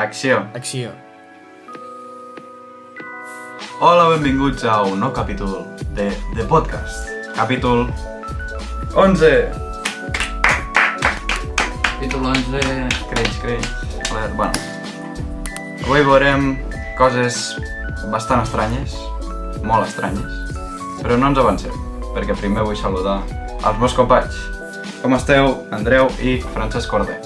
Acció. Acció. Hola, benvinguts a un nou capítol de The Podcast. Capítol 11. Capítol 11... Creix, creix. Vale, Bueno, avui veurem coses bastant estranyes, molt estranyes, però no ens avancem, perquè primer vull saludar els meus companys. Com esteu, Andreu i Francesc Corder?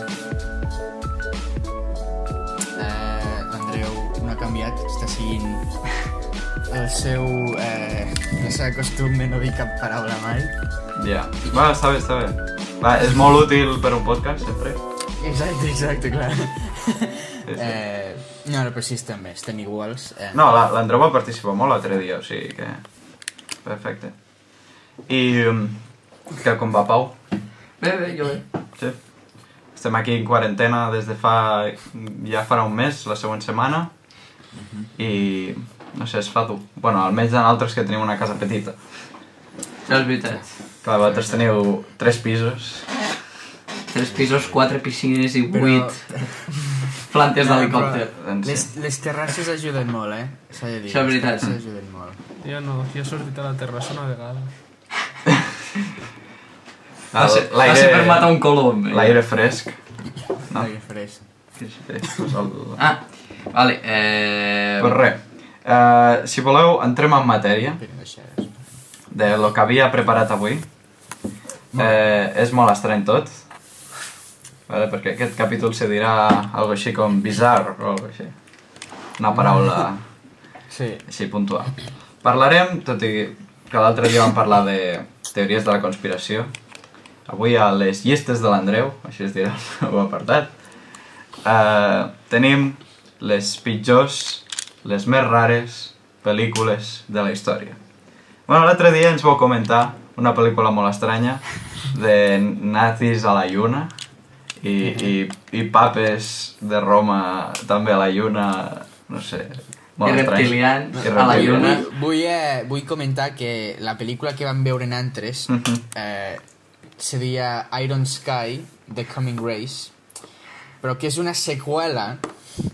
Seu... Eh, la seva costum de no dir cap paraula mai. Ja. Va, està bé, està bé. Va, és molt útil per un podcast, sempre. Exacte, exacte, clar. sí. eh, no, no, però sí, estem bé, estem iguals. Eh, No, la- l'Andreu va participar molt l'altre dia, o sigui que... Perfecte. I... um, Que com va, Pau? Bé, bé, jo bé. Sí. Estem aquí en quarantena des de fa... ja farà un mes, la següent setmana. I... no sé, es fa dur. Bueno, almenys en altres que tenim una casa petita. Això és veritat. Clar, vosaltres teniu tres pisos. Tres pisos, quatre piscines i Però- vuit plantes d'helicòpter. però Doncs sí. Les, les terrasses ajuden molt, eh? S'ha de dir. Això és veritat. Les terrasses ajuden molt. Jo no, jo he sortit a la terrassa una vegada. Va ser, va ser per matar un colom. eh? L'aire fresc. No. L'aire fresc. Sí, sí, pues el... Ah, vale. Eh... Pues res. Uh, si voleu, entrem en matèria de lo que havia preparat avui. Eh, és molt estrany tot. Vale, perquè aquest capítol se dirà algo així com bizarre o algo així. Una paraula Sí. així puntual. Parlarem, tot i que l'altre dia vam parlar de teories de la conspiració, avui a les llistes de l'Andreu, així es dirà el meu apartat, eh, tenim les pitjors, les més rares pel·lícules de la història. Bueno, l'altre dia ens vau comentar una pel·lícula molt estranya de nazis a la lluna i, i, i papes de Roma també a la lluna, no sé, I molt estrany. reptilians I a la lluna. Vull, vull, eh, vull comentar que la pel·lícula que vam veure nantres Mhm. eh, seria Iron Sky, The Coming Race, però que és una seqüela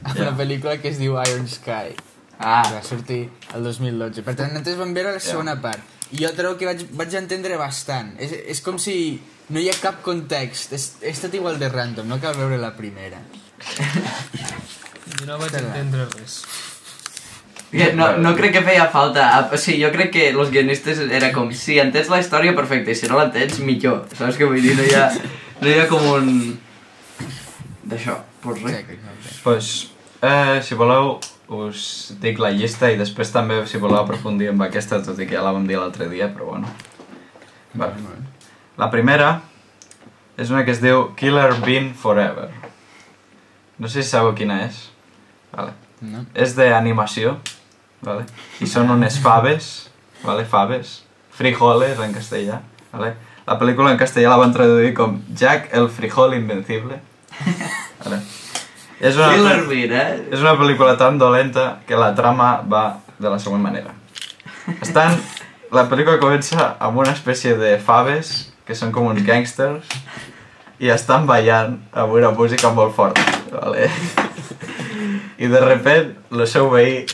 a Ja. una pel·lícula que es diu Iron Sky, que Ah, va sortir el 2012. Per tant, nosaltres vam veure la segona part. I jo trobo que vaig, vaig entendre bastant. És, és com si no hi ha cap context. És, és tot igual de random, no cal veure la primera. Jo no vaig entendre res. que no, no crec que feia falta. Ah, O sigui, jo crec que els guionistes era com, si entens la història, perfecte, i si no l'entens, millor. Saps què vull dir? No hi ha, no hi ha com un... D'això, pues Sí, res. no sé. pues, eh, si voleu, us dic la llista i després també, si voleu aprofundir amb aquesta, tot i que ja la vam dir l'altre dia, però bueno. Vale. La primera és una que es diu Killer Bean Forever. No sé si sabeu quina és. Vale. No? És d'animació, vale? i són unes faves, vale? faves, frijoles en castellà. Vale? La pel·lícula en castellà la van traduir com Jack el frijol invencible. És una, Killer Bean, eh? és una pel·lícula tan dolenta que la trama va de la següent manera. Estan... La pel·lícula comença amb una espècie de faves, que són com uns gangsters, i estan ballant amb una música molt forta, vale? I de repent, el seu veí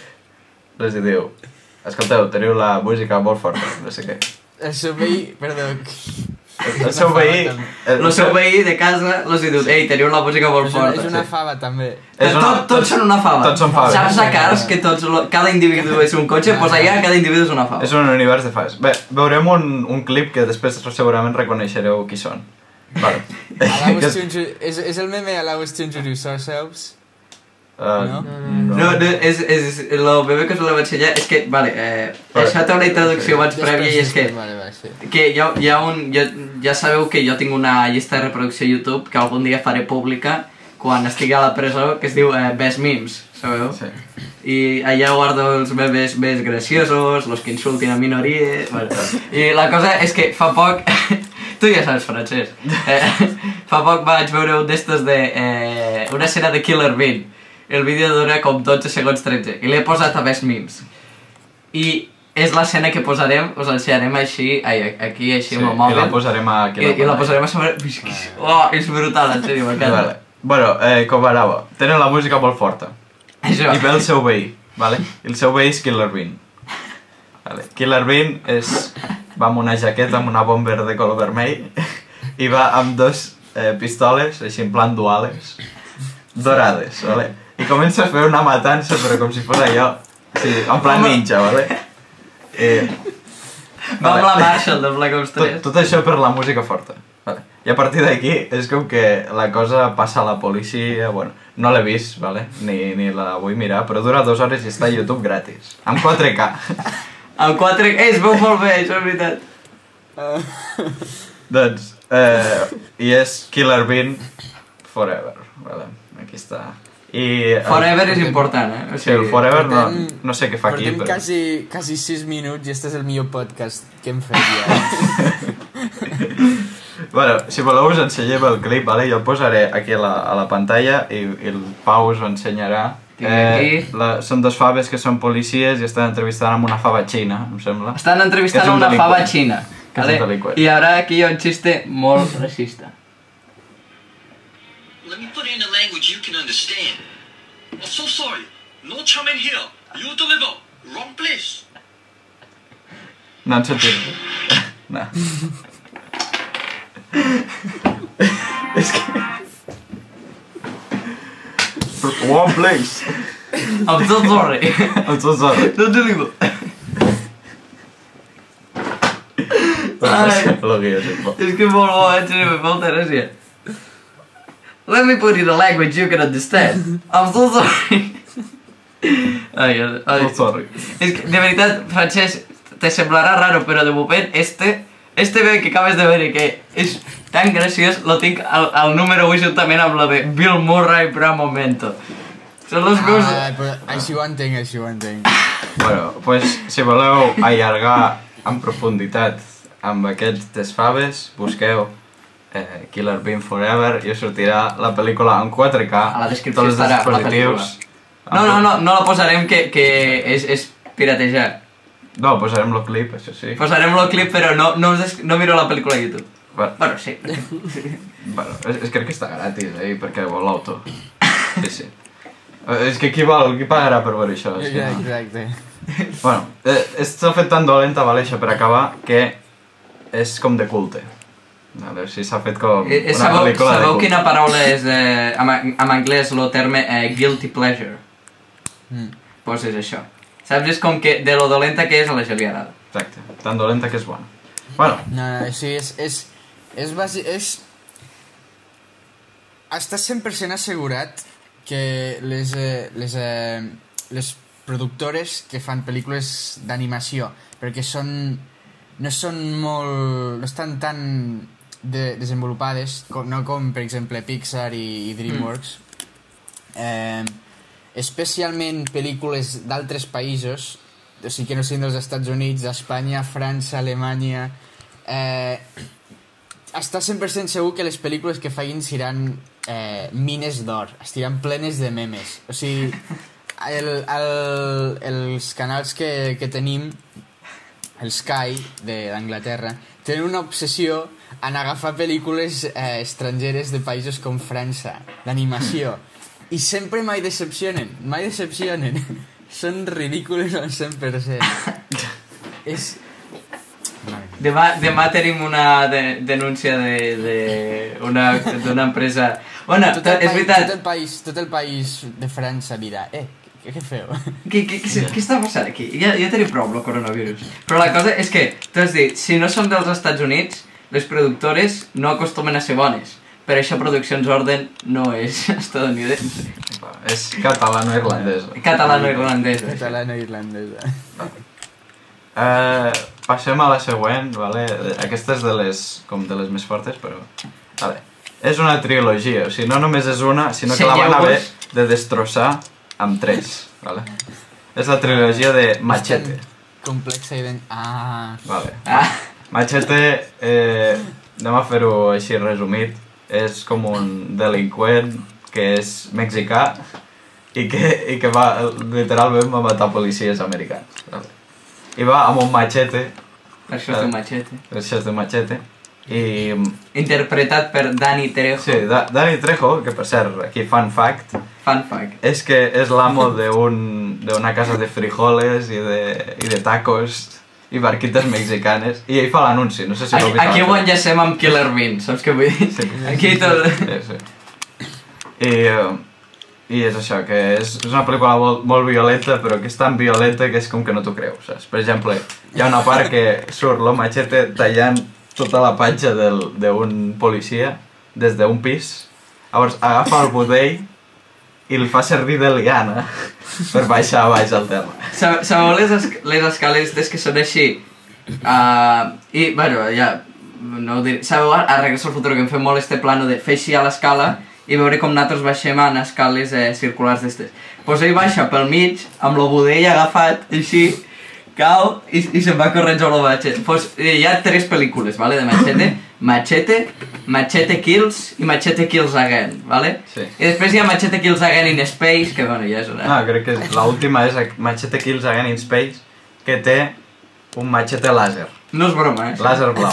els diu escolteu, teniu la música molt forta, no sé què. El seu veí, perdó, El seu veí... El, El seu veí de casa els hi diu, ei, teniu la música molt forta. és una fava també. És una- tot, tots són una fava. Tots són faves. Saps a Cars que tots, cada individu és un cotxe? Doncs pues allà cada individu és una fava. És un univers de faves. Bé, veurem un, un clip que després segurament reconeixereu qui són. Vale. És- és, el meme Allow us to introduce ourselves. Uh, No? No, no, és, és, el bebè que us volem ensenyar és que, vale, eh, Vale. això té una introducció abans prèvia i és que, Vale, vale, sí. que hi ha, hi ha un, jo, ja sabeu que jo tinc una llista de reproducció a YouTube que algun dia faré pública quan estigui a la presó que es diu eh, Best Memes, sabeu? sí. I allà guardo els memes més graciosos, los que insultin a minories... Bueno, I la cosa és que fa poc... tu ja saps francès. Eh, fa poc vaig veure un d'estos de... Eh, una escena de Killer Bean. El vídeo dura com 12 segons 13. I l'he posat a Best Memes. I és l'escena que posarem, us l'ensenyarem així, ai, aquí així sí. amb el I mòbil. la posarem aquí. I, i la posarem a sobre... Oh, és brutal, en sèrio, m'encanta. Vale. Bueno, eh, com anava? Tenen la música molt forta. Això. I ve el seu veí, vale? I el seu veí és Killer Bean. Vale. Killer Bean és... va amb una jaqueta amb una bomber de color vermell i va amb dos eh, pistoles, així en plan duales, dorades, vale? I comença a fer una matança, però com si fos allò, sí, en plan ninja, vale? Eh, Va amb la Marshall de Black Ops 3. tot, tot això per la música forta. Vale. I a partir d'aquí és com que la cosa passa a la policia, bueno, no l'he vist, vale? ni, ni la vull mirar, però dura dues hores i està a YouTube gratis, amb 4K. El 4... Eh, es veu molt bé, això és veritat. doncs, eh, i és Killer Bean Forever, vale? aquí està. I el- Forever és important, eh? O Sí, el Forever no, Portem- no sé què fa aquí, Portem però... quasi, quasi 6 minuts i este és el millor podcast que hem fet ja. Bueno, si voleu us ensenyem el clip, vale? jo el posaré aquí a la, a la pantalla i, i el Pau us ho ensenyarà. Eh, la, són dos faves que són policies i estan entrevistant amb una fava xina, em sembla. Estan entrevistant una fava xina. Delinqüent. I ara aquí hi ha un xiste molt racista. Let me put it in a language you can understand. I'm oh, so sorry. No charming here. You deliver. Wrong place. No han sentit. No. És que... One place. I'm so sorry. I'm so sorry. No te digo. Ai. Lo que jo sé, bo. És que és molt bo, en sèrio, me fa gràcia. Let me put it in a language you can understand. I'm so sorry. Ai, ai, ai. So sorry. És que, de veritat, Francesc, te semblarà raro, però de moment este, este bé que acabes de veure que és tan graciós, lo tinc al, al número 1 juntament amb la de Bill Murray per un momento. Són les meus... Ah, però així ho entenc, així ho entenc. Bueno, pues, si voleu allargar en profunditat amb aquestes faves, busqueu eh, Killer Bean Forever i sortirà la pel·lícula en 4K. A la descripció tots els la dispositius. No, no, no, no la posarem que, que és, és piratejar. No, posarem el clip, això sí. Posarem el clip, però no, no, us des- no miro la pel·lícula a YouTube. Bueno, Bueno, sí. bueno és, és, crec que està gratis, eh, perquè vol l'autor. Sí, sí. Eh, És que qui vol, qui pagarà per veure això? Si no? Exacte. Bueno, eh, s'ha fet tan dolenta, vale, això per acabar, que és com de culte. Vale, o sigui, s'ha fet com Eh, eh, una sabeu, pel·lícula de sabeu culte. quina paraula és eh, en, en anglès el terme eh, guilty pleasure? Mm. Pues és això. Saps? És com que de lo dolenta que és a la gent li agrada. Exacte, tan dolenta que és bona. Bueno, No, no, sí, és... és, és, basi, és està 100% assegurat que les, eh, les, eh, les productores que fan pel·lícules d'animació, perquè són, no són molt... no estan tan de, desenvolupades, com, no com per exemple Pixar i, i DreamWorks, eh, especialment pel·lícules d'altres països, o sigui que no siguin dels Estats Units, d'Espanya, França, Alemanya... Eh, està 100% segur que les pel·lícules que facin seran eh, mines d'or, estiran plenes de memes. O sigui, el, el, els canals que, que tenim, el Sky de- d'Anglaterra, tenen una obsessió en agafar pel·lícules eh, estrangeres de països com França, d'animació, i sempre mai decepcionen, mai decepcionen. Són ridícules al 100%. És... Demà, demà tenim una de, denúncia de, de una, d'una empresa... Bueno, Tot el, és país, veritat, tot, el país, tot el país de França dirà, eh, què, què feu? Què, què, què, què està passant aquí? Ja, ja tenim prou el coronavirus. Però la cosa és que, tu has dit, si no són dels Estats Units, les productores no acostumen a ser bones. Per això Produccions Orden no és estadounidense. és catalano-irlandès. Catalano-irlandesa. Catalano-irlandesa. Eh, passem a la següent, vale? Aquesta és de les, com de les més fortes, però... Vale. És una trilogia, o sigui, no només és una, sinó que la van haver de destrossar amb tres, vale? És la trilogia de Machete. Complexa i ben... Ah... Vale. Ah, Machete, eh, anem a fer-ho així resumit, és com un delinqüent que és mexicà i que, i que va, literalment va matar policies americans. I va amb un machete, per això és un machete. això és de machete, I... Interpretat per Dani Trejo. Sí, da Dani Trejo, que per cert, aquí fun fact, Fun fact. és que és l'amo d'un- d'una casa de frijoles i de, i de tacos i barquites mexicanes i ell fa l'anunci, no sé si l'heu Aquí, vist. aquí ho enllacem amb Killer Bean, saps què vull dir? Sí. Aquí tot... Sí, sí. I, eh, I és això, que és, és una pel·lícula molt, molt violenta, però que és tan violenta que és com que no t'ho creus, saps? Per exemple, hi ha una part que surt lo machete tallant tota la patxa del- d'un policia des d'un pis, llavors agafa el budell i el fa servir de liana per baixar a baix al terra. Sa- Sabeu les, esc les escales des que són així? Uh, I, bueno, ja... No ho diré. Sabeu, a, Regreso al Futuro, que hem fet molt este plano de fer així a l'escala i veure com nosaltres baixem en escales eh, circulars d'estes. Pues ell baixa pel mig, amb el budell agafat, així, cau i, i se'n va corrents a lo machete. Pues, eh, hi ha tres pel·lícules, vale, de Machete. Machete, Machete Kills i Machete Kills Again, vale? Sí. I després hi ha Machete Kills Again in Space, que bueno, ja és una... Ah, crec que l'última és Machete Kills Again in Space, que té un machete làser. No és broma, eh? Làser blau.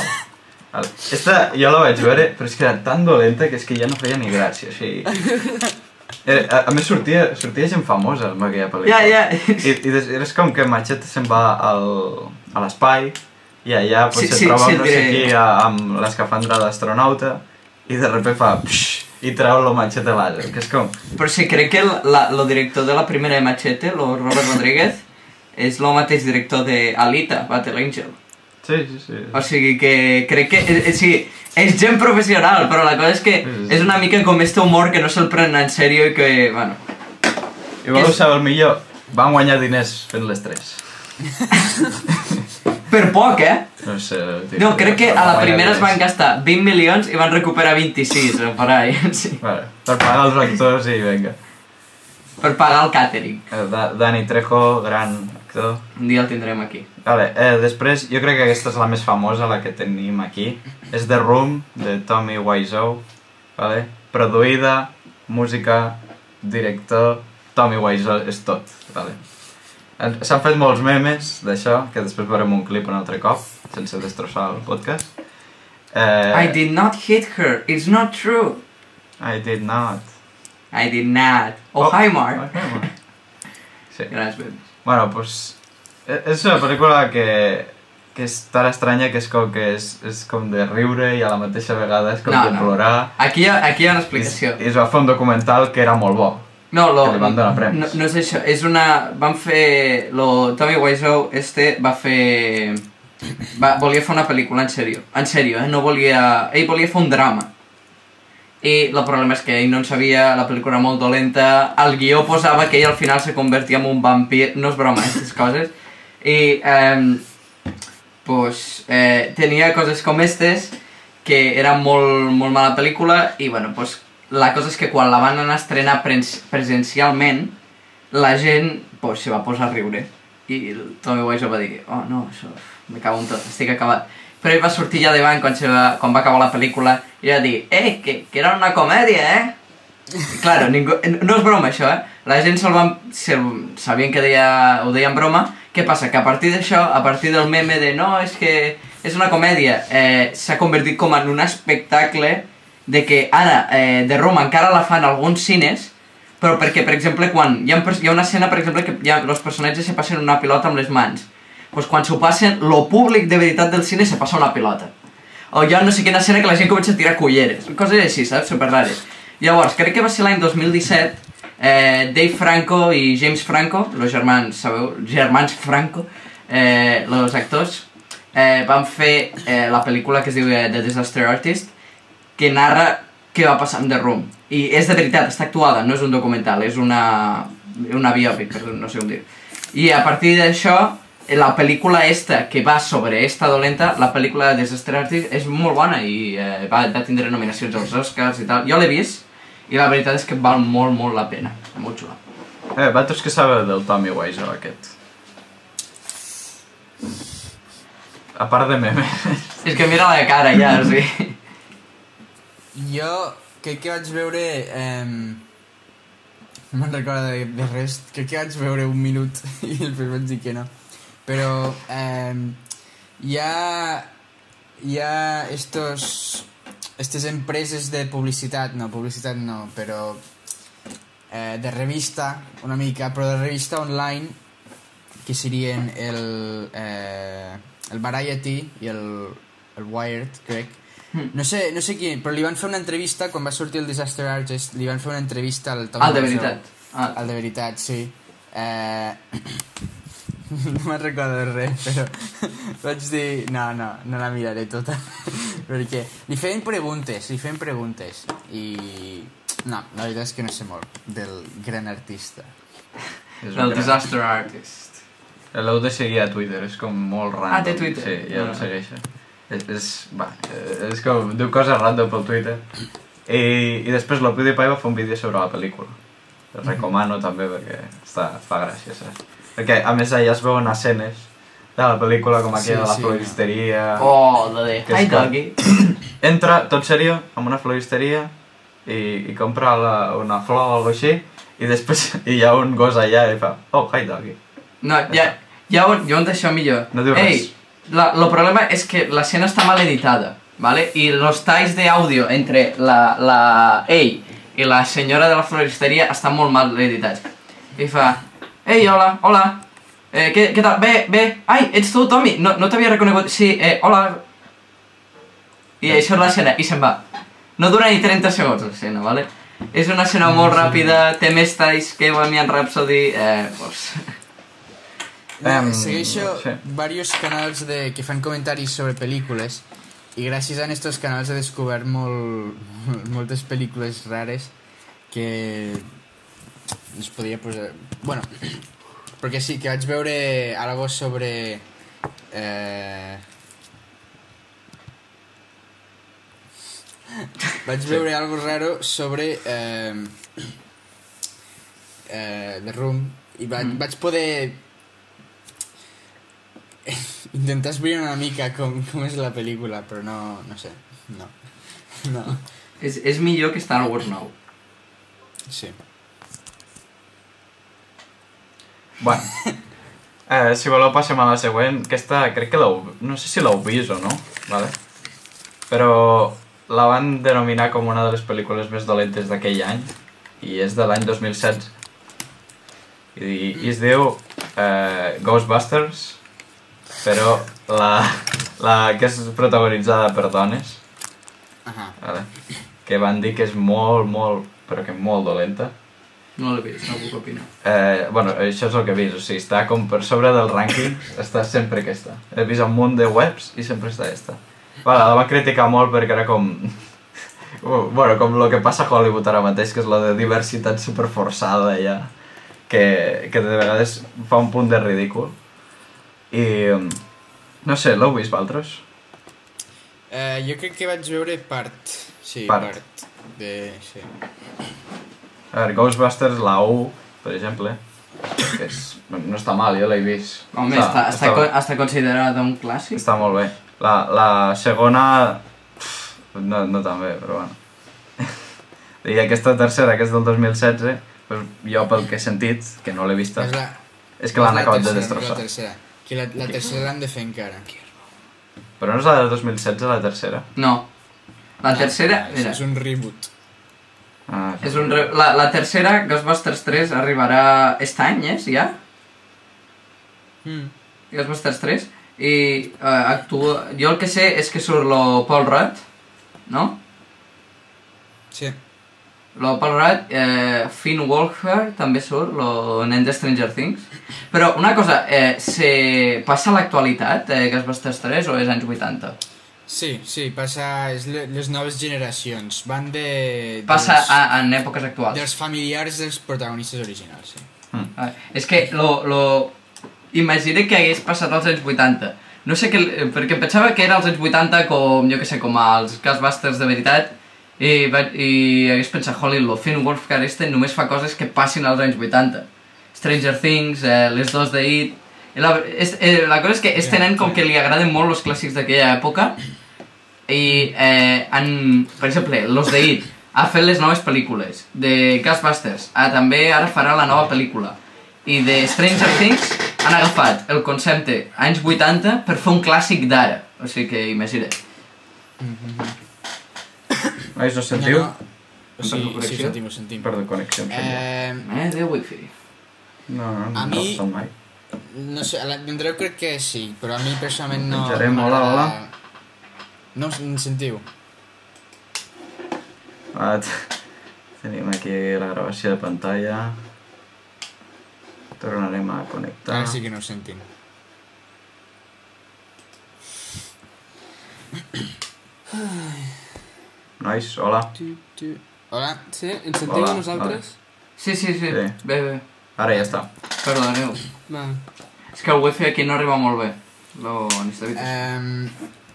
Esta jo la vaig veure, però és que era tan dolenta que és que ja no feia ni gràcia, o sigui... Era, a, a més sortia, sortia gent famosa amb aquella pel·lícula. Ja, ja. I, i des, és com que Machete se'n va al, a l'espai i allà pues, Sí, se sí, troba sí, no sé qui a, amb l'escafandra d'astronauta i de repente fa psh, i treu el machete làser, que és com... Però sí, crec que el, la, lo director de la primera de Machete, lo Robert Rodríguez, és el mateix director de Alita, Battle Angel. Sí, sí, sí. O sigui que crec que... Eh, eh, sí, és gent professional, però la cosa és que Sí, sí. és una mica com este humor que no se'l pren en sèrio i que, bueno... I voleu És- saber el millor? Van guanyar diners fent les tres. Per poc, eh? No sé... tio, No, crec que a la primera es van gastar 20 milions i van recuperar 26, o per ahí, sí. Vale, per pagar els actors i vinga. Per pagar el càtering. Eh, Da Dani Trejo, gran actor. Un dia el tindrem aquí. Vale, eh, després, jo crec que aquesta és la més famosa, la que tenim aquí. És The Room, de Tommy Wiseau. Vale? Produïda, música, director... Tommy Wiseau és tot. Vale? S'han fet molts memes d'això, que després veurem un clip un altre cop, sense destrossar el podcast. Eh, I did not hit her, it's not true. I did not. I did not. Oh, hi, Mark. ok, Mark. Sí. Baby. Bueno, pues... e- És una pel·lícula que, que és tan estranya que és com que és, és com de riure i a la mateixa vegada és com No, de no. plorar. Aquí hi ha, aquí hi ha una I, explicació. I es va fer un documental que era molt bo. No, lo, que li van donar premis. no, no és això, és una... Van fer... Lo, Tommy Wiseau, este, va fer... Va, volia fer una pel·lícula en sèrio. En sèrio, eh? No volia... Ell volia fer un drama. I el problema és que ell no en sabia, la pel·lícula era molt dolenta, el guió posava que ell al final se convertia en un vampir, no és broma, aquestes coses. I, eh, pues, eh, tenia coses com estes, que era molt, molt mala pel·lícula, i bueno, pues, la cosa és que quan la van anar a estrenar pres presencialment, la gent pues, se va posar a riure. I el Tommy Wiseau va dir, oh no, això, me cago en tot, estic acabat. Però ell va sortir ja davant quan, se va, quan va acabar la pel·lícula i va dir, eh, que, que era una comèdia, eh? Claro, ningú, no és broma això, eh? La gent se'l van, se, sabien que deia, ho deia en broma. Què passa? Que a partir d'això, a partir del meme de no, és que és una comèdia, eh, s'ha convertit com en un espectacle de que ara eh, de Roma encara la fan alguns cines, però perquè, per exemple, quan hi ha, hi ha una escena, per exemple, que ha, els personatges se passen una pilota amb les mans, doncs quan s'ho passen, lo públic de veritat del cine se passa una pilota. O hi ha no sé quina escena que la gent comença a tirar culleres, coses així, saps? Super rares. Llavors, crec que va ser l'any 2017, eh, Dave Franco i James Franco, los germans, sabeu? Germans Franco, eh, actors, eh, van fer eh, la pel·lícula que es diu eh, The Disaster Artist, que narra què va passar amb The Room. I és de veritat, està actuada, no és un documental, és una, una biopic, perdó, no sé com dir. I a partir d'això, eh, la pel·lícula esta, que va sobre esta dolenta, la pel·lícula de Disaster Artist, és molt bona i eh, va, va tindre nominacions als Oscars i tal. Jo l'he vist i la veritat és que val molt, molt la pena. Molt xula. Eh, vosaltres què sabeu del Tommy Wiseau aquest? A part de memes. És que mira la cara ja, o sigui... Jo crec que vaig veure... Eh, no me'n recordo de, de res. Crec que vaig veure un minut i després vaig dir que no. Però eh, hi ha... hi ha estos, estes empreses de publicitat, no, publicitat no, però eh, de revista, una mica, però de revista online, que serien el, eh, el Variety i el, el Wired, crec. No sé, no sé qui, però li van fer una entrevista, quan va sortir el Disaster Artist, li van fer una entrevista al Tom Ah, de veritat. Ah, El de veritat, sí. Eh... no me'n recordo de res, però vaig dir... No, no, no la miraré tota. Perquè li feien preguntes, li feien preguntes. I... No, la veritat és que no sé molt del gran artista. És del gran- Disaster Artist. L'heu de seguir a Twitter, és com molt random. Ah, té Twitter? Sí, ja Ah. el segueixo. És, va, és com, diu coses random pel Twitter. I, i després la PewDiePie va fer un vídeo sobre la pel·lícula. El recomano també perquè està, fa gràcia, saps? Perquè a més allà es veuen escenes de la pel·lícula com aquella Sí, de la sí. floristeria... Oh, la de Que Hi Doggy. Entra tot serió amb una floristeria i, i compra la, una flor o alguna així i després hi ha un gos allà i fa oh, hi doggy. No, ja, ja on, ja on això millor. No diu Ei, res. La, lo problema és que l'escena està mal editada, ¿vale? I los talls d'àudio entre la, la, ell i la senyora de la floristeria estan molt mal editats. I fa, ei, hola, hola, eh, què, què tal? Bé, bé, ai, ets tu, Tommy? No, no t'havia reconegut. Sí, eh, hola. I això és l'escena, i se'n va. No dura ni 30 segons l'escena, ¿vale? És una escena molt ràpida, té més talls que Bohemian Rhapsody, eh, pues... Eh, segueixo sí. varios canals de, que fan comentaris sobre pel·lícules i gràcies a estos canals he descobert molt, moltes pel·lícules rares que ens podria posar... Bueno, perquè sí, que vaig veure algo sobre... Eh... Vaig veure algo raro sobre eh, eh, The Room i vaig, Mm. vaig poder intentar esbrinar una mica com, com és la pel·lícula, però no, no sé, no. No, És, és millor que Star Wars 9. sí. Bueno, eh, si voleu passem a la següent. Aquesta crec que l'heu... No sé si l'heu vist o no, vale? però la van denominar com una de les pel·lícules més dolentes d'aquell any i és de l'any 2016 i, i es diu eh, Ghostbusters però la, la que és protagonitzada per dones Ahà. vale? que van dir que és molt, molt, però que molt dolenta No l'he vist, no puc opinar. Eh, bueno, això és el que he vist, o sigui, està com per sobre del rànquing, està sempre aquesta. He vist un munt de webs i sempre està aquesta. Vale, la van criticar molt perquè era com... Uh, bueno, com el que passa a Hollywood ara mateix, que és la de diversitat superforçada ja, que, que de vegades fa un punt de ridícul. I... No sé, l'heu vist, vosaltres? Eh, jo crec que vaig veure part, sí, Part. part, de... Sí. A veure, Ghostbusters, la 1, per exemple, que és, no està mal, jo l'he vist. Home, està, està, està, està considerat un clàssic. Està molt bé. La, la segona... No, no tan bé, però bueno. I aquesta tercera, que és del 2016, pues, jo pel que he sentit, que no l'he vista, És la, és que l'han acabat de tercera, destrossar. La tercera. Que la, la tercera l'han de fer encara. Però no és la del 2016, la tercera? No. La tercera, Ah, és, mira, és un reboot. Ah, és un re... la, la tercera, Ghostbusters 3, arribarà aquest any, és, ja? Mm. Ghostbusters 3. I uh, actua... Jo el que sé és que surt lo Paul Rudd, no? Sí. Lo Paul Rudd, eh, Finn Wolfhard també surt, lo nen de Stranger Things. Però una cosa, eh, se passa a l'actualitat, eh, Ghostbusters 3, o és anys 80? Sí, sí, passa... És le, les noves generacions. Van de... Passa dels, a, en èpoques actuals. dels familiars dels protagonistes originals, sí. Ah, És que lo, lo... Imagina que hagués passat als anys 80. No sé què... Perquè pensava que era als anys 80 com, jo que sé, com els Ghostbusters de veritat i, va, i hagués pensat, holy, lo Finn Wolfhard este només fa coses que passin als anys 80. Stranger Things, eh, les dos de It... La, és, eh, la cosa és que este nen com que li agraden molt els clàssics d'aquella època i eh, han, per exemple, los de It ha fet les noves pel·lícules de Ghostbusters, ah, també ara farà la nova pel·lícula. I de Stranger Things han agafat el concepte anys 80 per fer un clàssic d'ara. O sigui que imagina't Nois, no sentiu? No, no. Em Sí, perdo sí, connexió? sentim, ho sentim. Perdó, connexió. Eh... Eh, Eh, de wifi. No, no, no, a no mi- mai. no sé, a l'Andreu crec que sí, però a mi personalment no... Menjarem, no hola, hola. No en sentiu? Ah, tenim aquí la gravació de pantalla. Tornarem a connectar. Ara sí que no us sentim. Nois, hola. Tu, tu. Hola? Sí, ens sentiu Hola, nosaltres? Sí, sí, sí. Sí. Bé, bé. Ara ja està. Perdoneu. Va. És que el wifi aquí no arriba molt bé. Lo necessito. Um,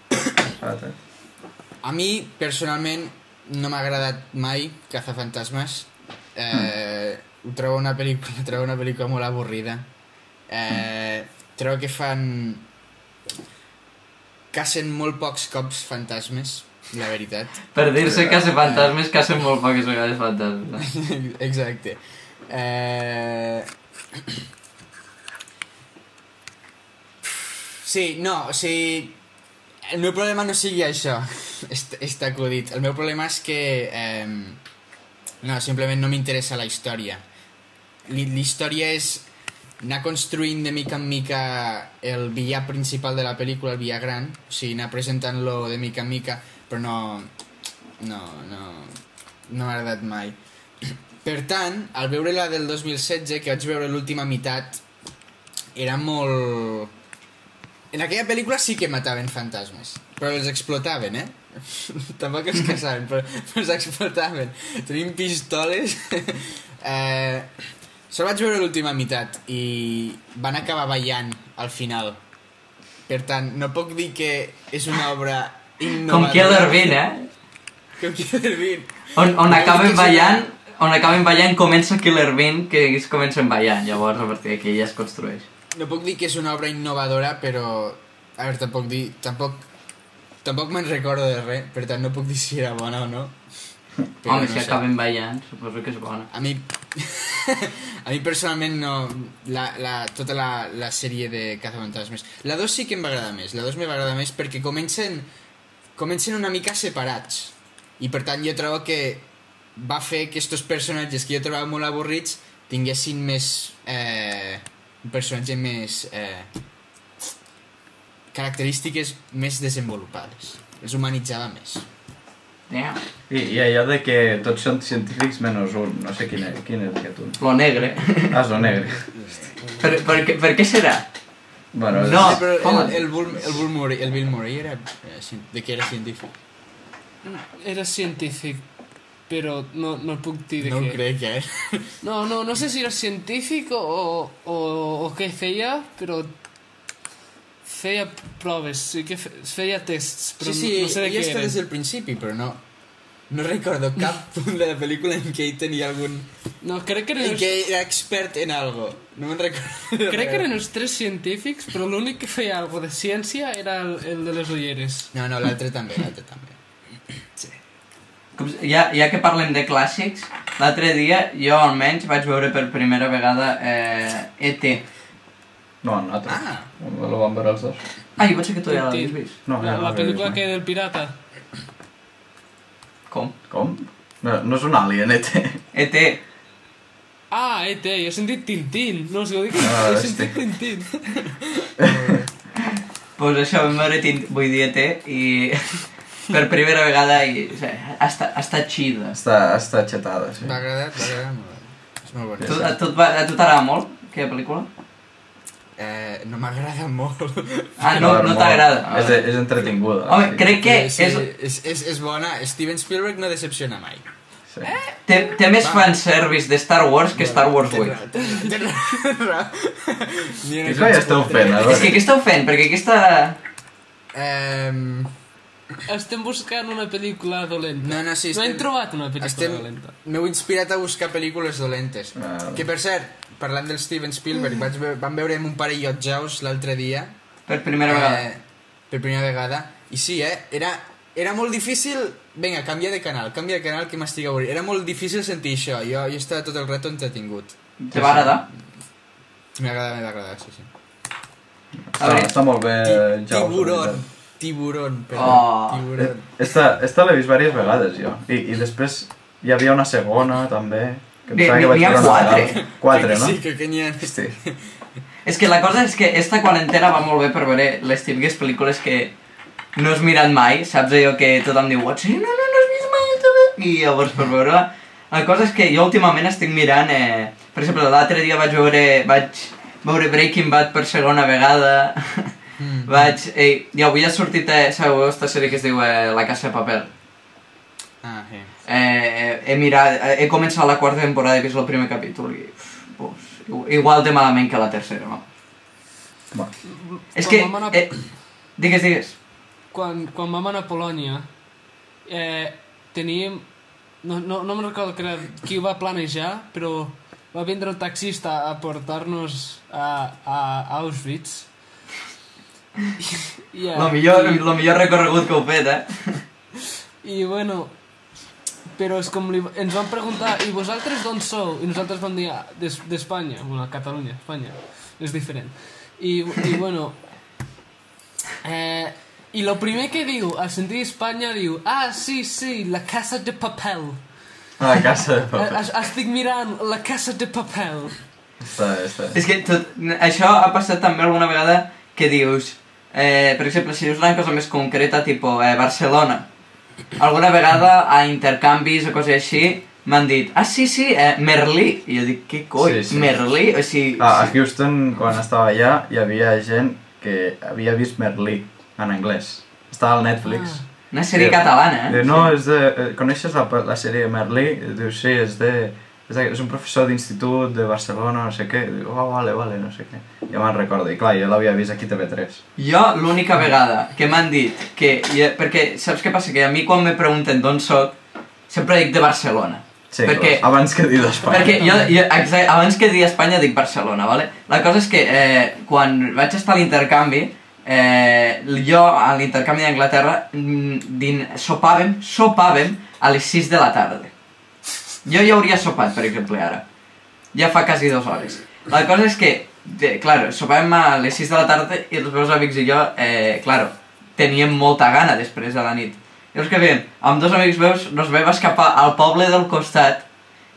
eh. a mi, personalment, no m'ha agradat mai Cazafantasmes. Eh, ho trobo una pel·lícula, trobo una pel·lícula molt avorrida. Eh, trobo que fan... Cacen molt pocs cops fantasmes, la veritat. Per dir-se que hace fantasmes, que hacen molt poques vegades fantasmes. Exacte. Eh... Sí, no, o sigui... El meu problema no sigui això, est està acudit. El meu problema és que... Eh, no, simplement no m'interessa la història. Li- L'història és anar construint de mica en mica el villà principal de la pel·lícula, el villà gran, o sigui, anar presentant-lo de mica en mica, però no... No, no... No m'ha agradat mai. Per tant, al veure la del 2016, que vaig veure l'última meitat, era molt... En aquella pel·lícula sí que mataven fantasmes, però els explotaven, eh? Tampoc els caçaven, però, però els explotaven. Tenien pistoles... eh, Solo vaig veure l'última meitat i van acabar ballant al final. Per tant, no puc dir que és una obra innovadora. Com Killer Bean, eh? Com Killer Bean. On, on acaben ballant, on acaben ballant comença Killer Bean, que ells comencen ballant, llavors a partir d'aquí ja es construeix. No puc dir que és una obra innovadora, però... A veure, tampoc dir... Tampoc... Tampoc me'n recordo de res, per tant no puc dir si era bona o no. Però Home, no si sé. acaben ballant, suposo que és bona. A mi... a mi personalment no... La, la, tota la, la sèrie de Cazafantasmes. La 2 sí que em va agradar més. La 2 me va agradar més perquè comencen... Comencen una mica separats. I per tant jo trobo que va fer que estos personatges que jo trobava molt avorrits tinguessin més... Eh, un personatge més... Eh, característiques més desenvolupades. Els humanitzava més. Yeah. I, I allò de que tots són científics menys un, no sé quin, és- quin és aquest un. Lo negre. Ah, és lo negre. per, per, què- per què serà? Bueno, és- No. Sí, home. el, el, Bull, el, Bull Murray, el Bill Murray era... eh, De què era científic? Era científic, però no, no puc dir de No què. crec, eh? No, no, no sé si era científic o, o, o què feia, però feia proves, sí que feia tests, però sí, sí, no, sé de què eren. des del principi, però no... No recordo cap punt de la pel·lícula en què ell tenia algun... No, crec que eren En els, què era expert en algo. No me'n recordo. crec que eren els tres científics, però l'únic que feia alguna de ciència era el, el de les ulleres. No, no, l'altre també, l'altre també. Com, ja, ja que parlem de clàssics, l'altre dia jo almenys vaig veure per primera vegada eh, E.T. No, nosaltres. Ah. Lo vam veure els dos. Ah, jo potser que tu ja E.T.. l'havies vist. No, la, ja la l'he pel·lícula que del pirata. Com? Com? No, no és un alien, eh? E.T. Ah, E.T., jo he sentit Tintín. No, si ho dic, Ah, he sentit Tintín. Pues això, vam veure Tint, vull dir E.T. i per primera vegada i o sigui, ha, estat, ha estat xida. Està, està xatada, sí. M'ha agradat, m'ha agradat molt. És molt Tu, bona. a, tu, et va- a tu t'agrada molt, aquella pel·lícula? Eh, no m'agrada molt. Ah, no, no t'agrada. És, és entretinguda. Home, crec que sí, és, és, és, és bona. Steven Spielberg no decepciona mai. Sí. té, té més fanservice de Star Wars que Star Wars 8. Tens raó. Ni una Què coi esteu fent, És que què esteu fent? Perquè aquesta... Ehm, Estem buscant una pel·lícula dolenta. No, no, sí, No hem estem- trobat una pel·lícula estem... dolenta. M'heu inspirat a buscar pel·lícules dolentes. Ah. Que per cert, parlant del Steven Spielberg, vaig ve vam veure un parell Jaws l'altre dia. Per primera vegada. Eh, per primera vegada. I sí, eh? Era, era molt difícil... Vinga, canvia de canal, canvia de canal que m'estic avorrit. Era molt difícil sentir això. Jo, jo estava tot el rato entretingut. Te va agradar? M'agrada, m'ha agradar, sí, sí. A veure, està molt bé, Ti- Jaws, tiburon. la veritat. Tiburón, perdó. Oh. Tiburón. Esta, esta l'he vist diverses vegades, jo. I, I després hi havia una segona, també. Que em N'hi- sembla que n'hi- vaig n'hi ha veure quatre. Quatre, no? Sí, que n'hi ha... Hosti. És que la cosa és que esta quarantena va molt bé per veure les típiques pel·lícules que no has mirat mai, saps allò que tothom diu "What? sí, no, no, no has vist mai, també?" i llavors per veure-la. La cosa és que jo últimament estic mirant, eh, per exemple, l'altre dia vaig veure, vaig veure Breaking Bad per segona vegada, Mm. vaig, eh, i avui ha sortit, eh, sabeu, aquesta sèrie que es diu eh, La Casa de Paper. Ah, sí. Eh, he mirat, he començat la quarta temporada i he vist el primer capítol i, pues, igual de malament que la tercera, no? Va. És Quan que... vam anar- Eh, digues, digues. quan, quan vam anar a Polònia, eh, teníem... No, no, no me'n recordo que era qui ho va planejar, però va vindre un taxista a portar-nos a, a Auschwitz. I, eh, Lo millor, i, lo millor recorregut que heu fet, eh? I bueno, però és com li, ens van preguntar, i vosaltres d'on sou? I nosaltres vam dir, "Ah, d'Es- d'Espanya, bueno, Catalunya, Espanya, és diferent. I, i bueno, eh, i lo primer que diu, al sentir Espanya, diu, ah, sí, sí, la casa de papel. La casa de paper. es- Estic mirant la casa de papel. Està, està. És que tot, això ha passat també alguna vegada que dius, eh, per exemple, si dius una cosa més concreta, tipus eh, Barcelona, alguna vegada a intercanvis o coses així, m'han dit, ah, sí, sí, eh, Merlí. I jo dic, què coi, Sí, sí. Merlí? O sigui... Ah, a Houston, quan estava allà, hi havia gent que havia vist Merlí en anglès. Estava al Netflix. Una sèrie Sí. catalana, Diu, eh? no, és de... eh, Coneixes la, la sèrie Merlí? Diu, sí, és de... És, és un professor d'institut de Barcelona, no sé què. Diu, oh, vale, vale, no sé què. Ja me'n recordo. I clar, jo l'havia vist aquí a TV3. Jo l'única vegada que m'han dit que... Jo, perquè saps què passa? Que a mi quan me pregunten d'on soc, sempre dic de Barcelona. Sí, Perquè- clar, abans que dir d'Espanya. Perquè jo, jo exacte, abans que dir Espanya dic Barcelona, vale? La cosa és que eh, quan vaig estar a l'intercanvi, eh, jo a l'intercanvi d'Anglaterra mm, sopàvem, sopàvem a les 6 de la tarda. Jo ja hauria sopat, per exemple, ara. Ja fa quasi dues hores. La cosa és que, de, claro, sopàvem a les 6 de la tarda i els meus amics i jo, eh, claro, teníem molta gana després de la nit. Llavors què fèiem? Amb dos amics meus nos vam escapar al poble del costat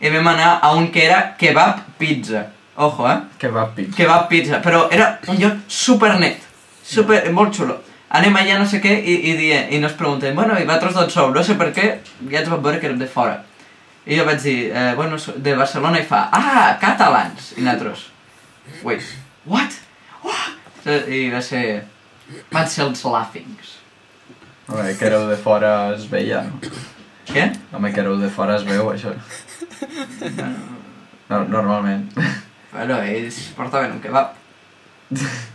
i vam anar a un que era kebab pizza. Ojo, eh? Que va pitj. Kebab pizza. Però era un lloc super net. Super, molt xulo. Anem allà no sé què i, i, dient, i nos preguntem, bueno, i vosaltres d'on sou? No sé per què, ja ens vam veure que érem de fora. I jo vaig dir, eh, bueno, de Barcelona i fa, ah, catalans! I nosaltres, wait, what? What? I va ser, van ser els laughings. Home, que éreu de fora es veia, no? Què? Home, que éreu de fora es veu, això. No, normalment. Bueno, ells portaven un kebab.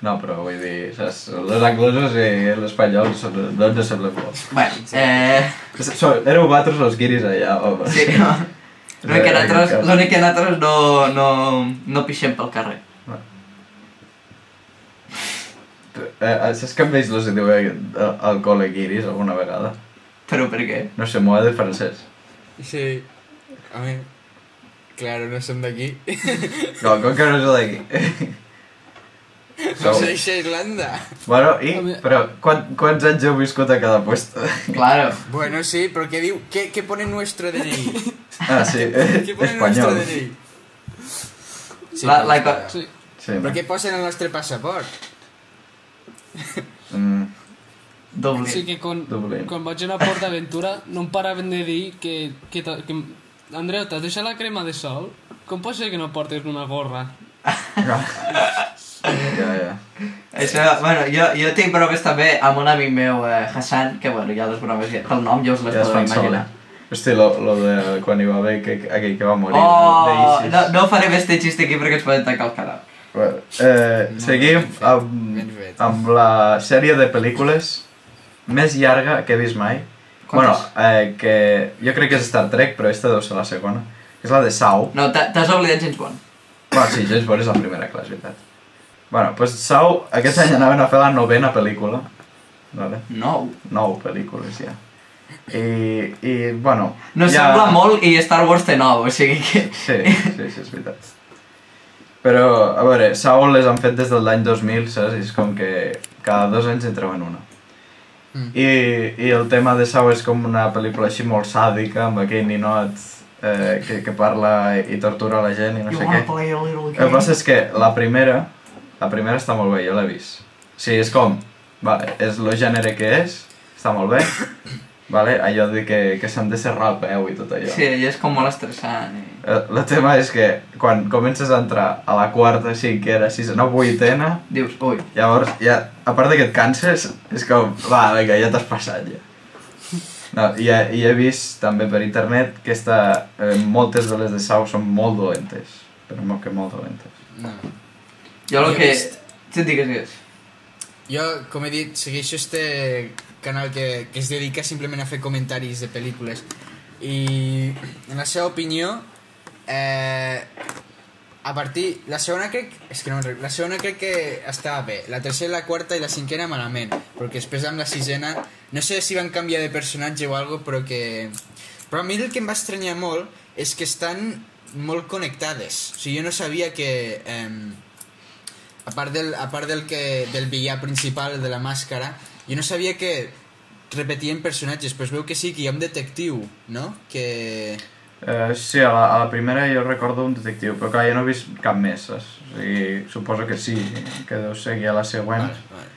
No, però vull dir, saps? Els anglesos i l'espanyol són, no ens semblem molt. Bueno, eh... So, éreu vosaltres els guiris allà, home. Sí, no. L'únic que Eh, nosaltres, que- l'únic que nosaltres no, no, no pixem pel carrer. Eh, eh, saps que a ells els diu eh, al col·le guiris alguna vegada? Però per què? No sé, m'ho ha de francès. Sí. A ver. Claro, no som d'aquí. No, com que no és d'aquí? No sé, això és Irlanda. Bueno, i, però, quan, quants anys heu viscut a cada puesto? Claro. Bueno, sí, però què diu? Què, què pone nuestro DNI? Ah, sí, Què pone nuestro espanyol. DNI? Sí, La- la Sí. Sí, Però què posa en el nostre passaport? mm, Dublín. Sí que quan, Dublín. quan vaig anar a Port Aventura no em paraven de dir que... que, que Andreu, t'has deixat la crema de sol? Com pot ser que no portes una gorra? ja, ja. Això, bueno, jo, jo tinc proves també amb un amic meu, eh, Hassan, que bueno, ja les proves, ja, pel nom ja us les Ja podeu imaginar. Hosti, lo, lo de quan hi va haver que, aquell que va morir. Oh, no, no farem este xiste aquí perquè ens poden tancar el canal. Bueno, eh, No, seguim amb, amb la sèrie de pel·lícules més llarga que he vist mai. Bueno, Quantes? eh, que jo crec que és Star Trek, però aquesta deu ser la segona. És la de Sau. No, t'ha- t'has oblidat James Bond. Bueno, sí, James Bond és la primera, clar, és veritat. Bueno, doncs Sau, aquest any anaven a fer la novena pel·lícula. Vale? No. Nou pel·lícules, ja. I, i bueno... No ja... sembla molt i Star Wars té nou, o sigui que... Sí, sí, sí, és veritat. Però, a veure, Saul les han fet des del l'any 2000, saps? I és com que cada dos anys en treuen una. Mm. I, I el tema de Saul és com una pel·lícula així molt sàdica, amb aquell ninot eh, que, que parla i tortura la gent i no sé què. El que passa és que la primera, la primera està molt bé, jo l'he vist. Sigui, és com, vale, és el gènere que és, està molt bé, vale? allò de que, que s'han de serrar el peu i tot allò. Sí, i és com molt estressant. I... El, el tema és que quan comences a entrar a la quarta, cinquena, sisena, vuitena, Dius, ui, llavors, ja, a part de que et canses, és com, va, vinga, ja t'has passat ja. No, i, he, I he vist també per internet que esta, eh, moltes de les de Sau són molt dolentes, però molt que molt dolentes. No. Jo el que... Sí, digues, digues. Jo, com he dit, segueixo este canal que, que es dedica simplement a fer comentaris de pel·lícules i en la seva opinió eh, a partir... La segona crec... És que no. La segona crec que estava bé. La tercera, la quarta i la cinquena malament. Perquè després amb la sisena... No sé si van canviar de personatge o algo, però que... Però a mi el que em va estranyar molt és que estan molt connectades. O sigui, jo no sabia que... Eh, a part del, a part del, que, del villà principal, de la màscara, jo no sabia que repetien personatges, però es veu que sí, que hi ha un detectiu, no? Que... Eh, sí, a la, a la primera jo recordo un detectiu, però clar, jo no he vist cap més, saps? O sigui, suposo que sí, que deu seguir a la següent. Vale, vale.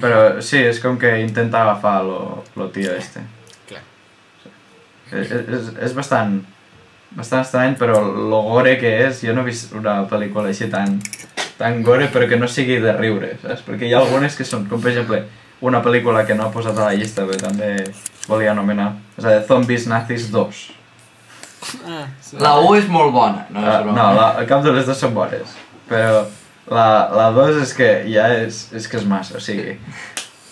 Però sí, és com que intenta agafar lo, lo tio este. Clar. És, és, és bastant, bastant estrany, però lo gore que és, jo no he vist una pel·lícula així tan, tan gore, però que no sigui de riure, saps? Perquè hi ha algunes que són, com per exemple, una pel·lícula que no ha posat a la llista, però també volia anomenar, és la de Zombies Nazis 2. Ah, sí. La 1 és molt bona, no? És broma. no, la, cap de les dues són bones, però la, la 2 és que ja és, és que és massa, o sigui,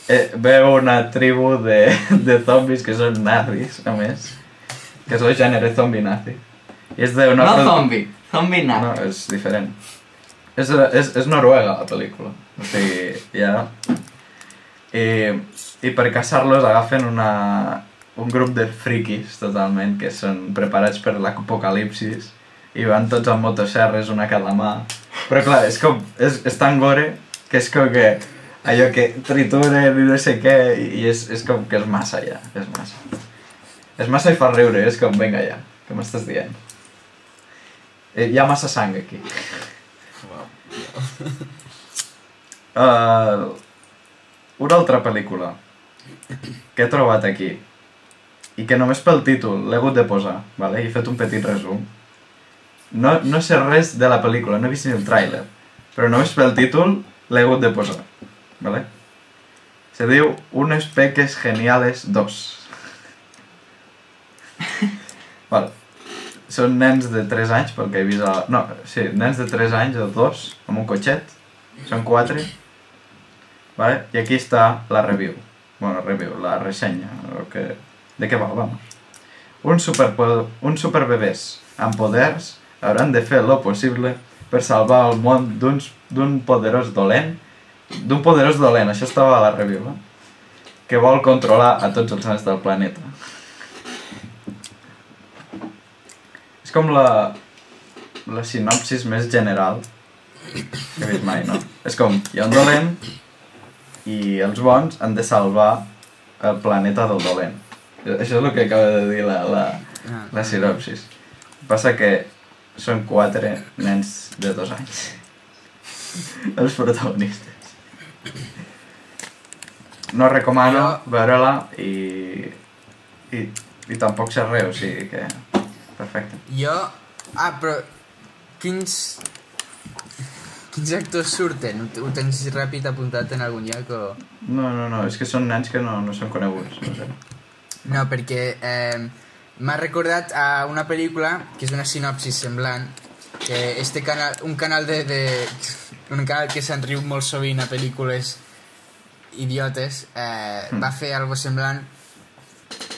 eh, veu una tribu de, de zombis que són nazis, a més, que és el gènere zombi nazi. I és d'una... No produ- zombi, zombi No, nazi. és diferent. És, és, és noruega, la pel·lícula. O sigui, ja... I, i per caçar-los agafen una, un grup de friquis, totalment, que són preparats per l'apocalipsis i van tots amb motosserres, una cada mà. Però clar, és com... És, és tan gore que és com que allò que trituren i no sé què, i és, és com que és massa ja, és massa. És massa i fa riure, és com, vinga ja, què m'estàs dient? Eh, hi ha massa sang aquí. Uh, una altra pel·lícula que he trobat aquí i que només pel títol l'he hagut de posar, vale? he fet un petit resum. No, no sé res de la pel·lícula, no he vist ni el tràiler, però només pel títol l'he hagut de posar. Vale? Se diu Unes peques geniales 2. vale. Són nens de 3 anys, pel que he vist a... No, sí, nens de 3 anys o 2, amb un cotxet. Són 4. Vale? I aquí està la review. Bueno, review, la ressenya. Que... De què va, vamos. Un, super, un superbebès amb poders hauran de fer lo possible per salvar el món d'un poderós dolent d'un poderós dolent, això estava a la review, eh? que vol controlar a tots els nens del planeta. Com la, la sinopsis més general que he vist mai, no? És com, hi ha un dolent i els bons han de salvar el planeta del dolent. Això és el que acaba de dir la, la, Ah. la sinopsis. Passa que són quatre nens de dos anys. Els protagonistes. No recomano veure-la i, i, i tampoc sé res, o sigui que... Perfecte. Jo... Ah, però... Quins... Quins actors surten? Ho, tens ràpid apuntat en algun lloc o...? No, no, no, és que són nens que no, no són coneguts. No sé. No, perquè eh, m'ha recordat a una pel·lícula que és una sinopsis semblant que este canal, un canal de, de un canal que se'n riu molt sovint a pel·lícules idiotes eh, Mm. va fer algo semblant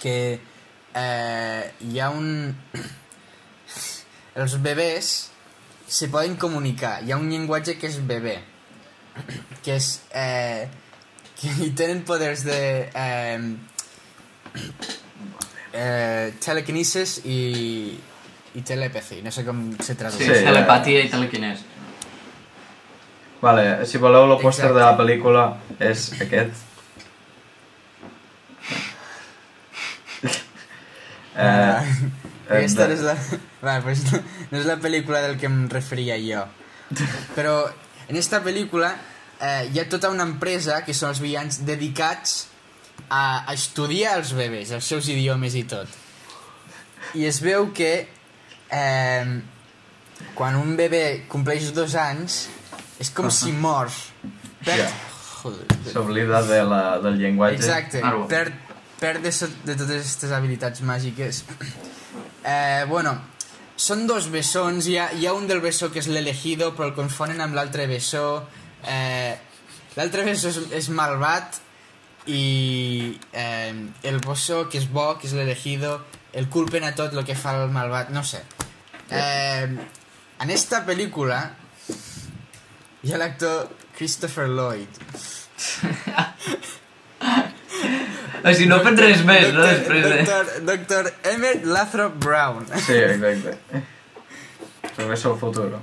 que eh, hi ha un els bebès se poden comunicar hi ha un llenguatge que és bebè que és eh, que hi tenen poders de eh, eh, telekinesis i, i telepathy. No sé com se tradueix. Sí, sí telepatia i telequinès. Vale, si voleu el pòster de la pel·lícula és aquest. Eh, Ah, eh, Aquesta no és la... Vale, pues no, no és la pel·lícula del que em referia jo. Però en esta pel·lícula eh, hi ha tota una empresa, que són els villans, dedicats a, a estudiar els bebès, els seus idiomes i tot. I es veu que eh, quan un bebè compleix dos anys és com si mor. Perd... Joder. S'oblida de la, del llenguatge. Exacte, perd, perd de, so- de totes aquestes habilitats màgiques. Eh, bueno, són dos bessons, hi ha, hi ha un del bessó que és l'elegido, però el confonen amb l'altre bessó. Eh, l'altre bessó és, és malvat i eh, el bessó que és bo, que és l'elegido, el culpen a tot el que fa el malvat, no sé. Eh, en esta pel·lícula hi ha l'actor Christopher Lloyd. O sigui, no fem res més, no? Després de... Doctor, doctor Emmett Lathrop Brown. Sí, exacte. Regreso al futuro.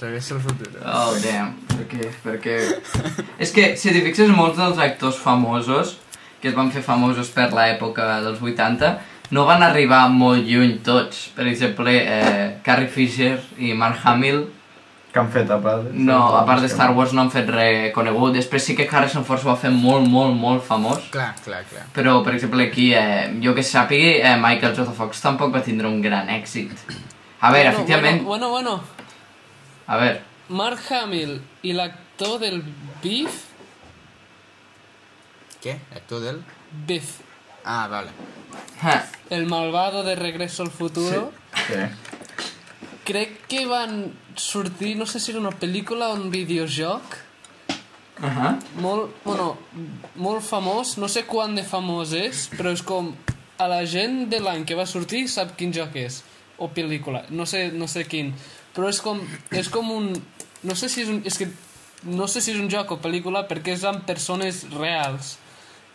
Regressa al futur. Oh, damn. Per què? Perquè... És que, si t'hi fixes, molts dels actors famosos, que es van fer famosos per l'època dels 80, no van arribar molt lluny tots. Per exemple, eh, Carrie Fisher i Mark Hamill, Que han fet a part? no, a part de Star Wars no han fet res conegut. Després sí que Harrison Ford s'ho va fer molt, molt, molt famós. Clar, clar, clar. Però, per exemple, aquí, eh, jo que sàpigui, eh, Michael J. Fox tampoc va tindre un gran èxit. A veure, bueno, efectivament... Bueno, bueno, A veure, Mark Hamill i l'actor del Beef... Què? L'actor del... Beef. Ah, vale. eh, El malvado de Regreso al Futuro. Sí. Crec que van sortir, no sé si era una pel·lícula o un videojoc, uh -huh. molt, bueno, molt famós, no sé quant de famós és, però és com a la gent de l'any que va sortir sap quin joc és, o pel·lícula, no sé, no sé quin, però és com, és com un, no sé si és un, és que no sé si és un joc o pel·lícula perquè és amb persones reals.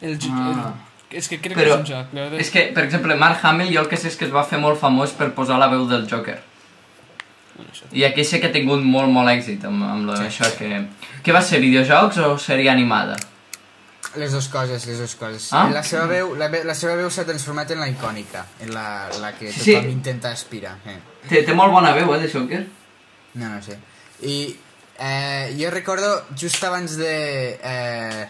El, Ah. el, és que crec Però que és un joc. veritat. és que, per exemple, Mark Hamill jo el que sé és que es va fer molt famós per posar la veu del Joker. Això. I aquí sé que ha tingut molt, molt èxit amb, amb lo, això que... Què va ser, videojocs o sèrie animada? Les dues coses, les dues coses. Ah. La seva veu, la, la seva veu s'ha transformat en la icònica, en la, la que Sí. tothom intenta aspirar. Eh. Té, té molt bona veu, eh, de Joker. No, no sé. I eh, jo recordo just abans de... Eh,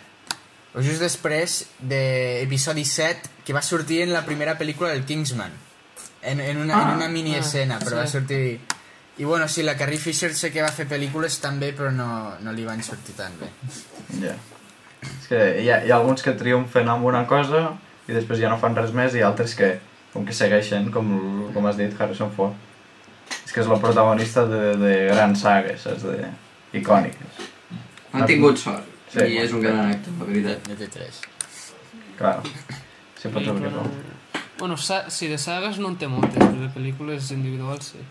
o just després de episodi 7 que va sortir en la primera pel·lícula del Kingsman en, en, una, en una mini Ah, escena però sí. va sortir i bueno, sí, la Carrie Fisher sé que va fer pel·lícules també però no, no li van sortir tan bé Ja. És que hi ha, hi ha alguns que triomfen amb una cosa i després ja no fan res més i altres que, com que segueixen, com, com has dit, Harrison Ford. És que és el protagonista de, de grans sagues, saps? De, icòniques. Han tingut sort. Sí. I és un gran actor, la veritat. de T3 Clar. Sí, pot ser que no. Bueno, sa sí, de sagas no en té moltes, però de pel·lícules individuals sí.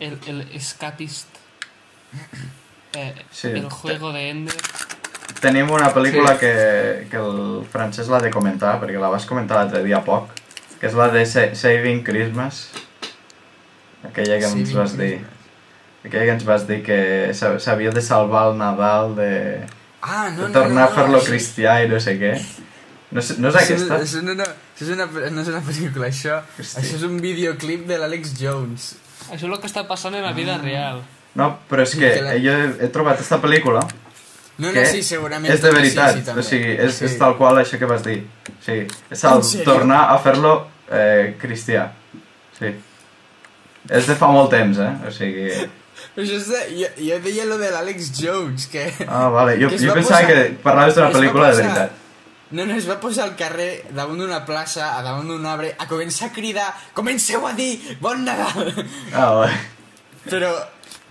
El, el Escapist. Eh, Sí. el juego de Ender. Tenim una pel·lícula Sí. que, que el Francesc l'ha de comentar, perquè la vas comentar l'altre dia a poc, que és la de Sa Saving Christmas. Aquella que ens Saving vas dir. Christmas. Aquella que ens vas dir que s'ha- s'havia de salvar el Nadal de, ah, no, de no, tornar no, a fer-lo això- cristià i no sé què. No és, no és aquesta? Això, això, no, no, això és una, no és una pel·lícula, això, Hosti. això és un videoclip de l'Àlex Jones. Això és el que està passant en la vida real. No, però és que jo he, he trobat aquesta pel·lícula No, que no, sí, segurament. és de veritat, sí, sí, també. o sigui, és, sí. és tal qual això que vas dir. O sigui, és el tornar a fer-lo eh, cristià. Sí. És de fa molt temps, eh? O sigui... Això és de, jo, jo deia lo de l'Àlex Jones, que... Ah, vale. Jo, Que jo va pensava posar- que parlaves d'una pel·lícula de posar- veritat. No, no, es va posar al carrer, davant d'una plaça, a davant d'un arbre, a començar a cridar Comenceu a dir Bon Nadal! Ah, vale. Però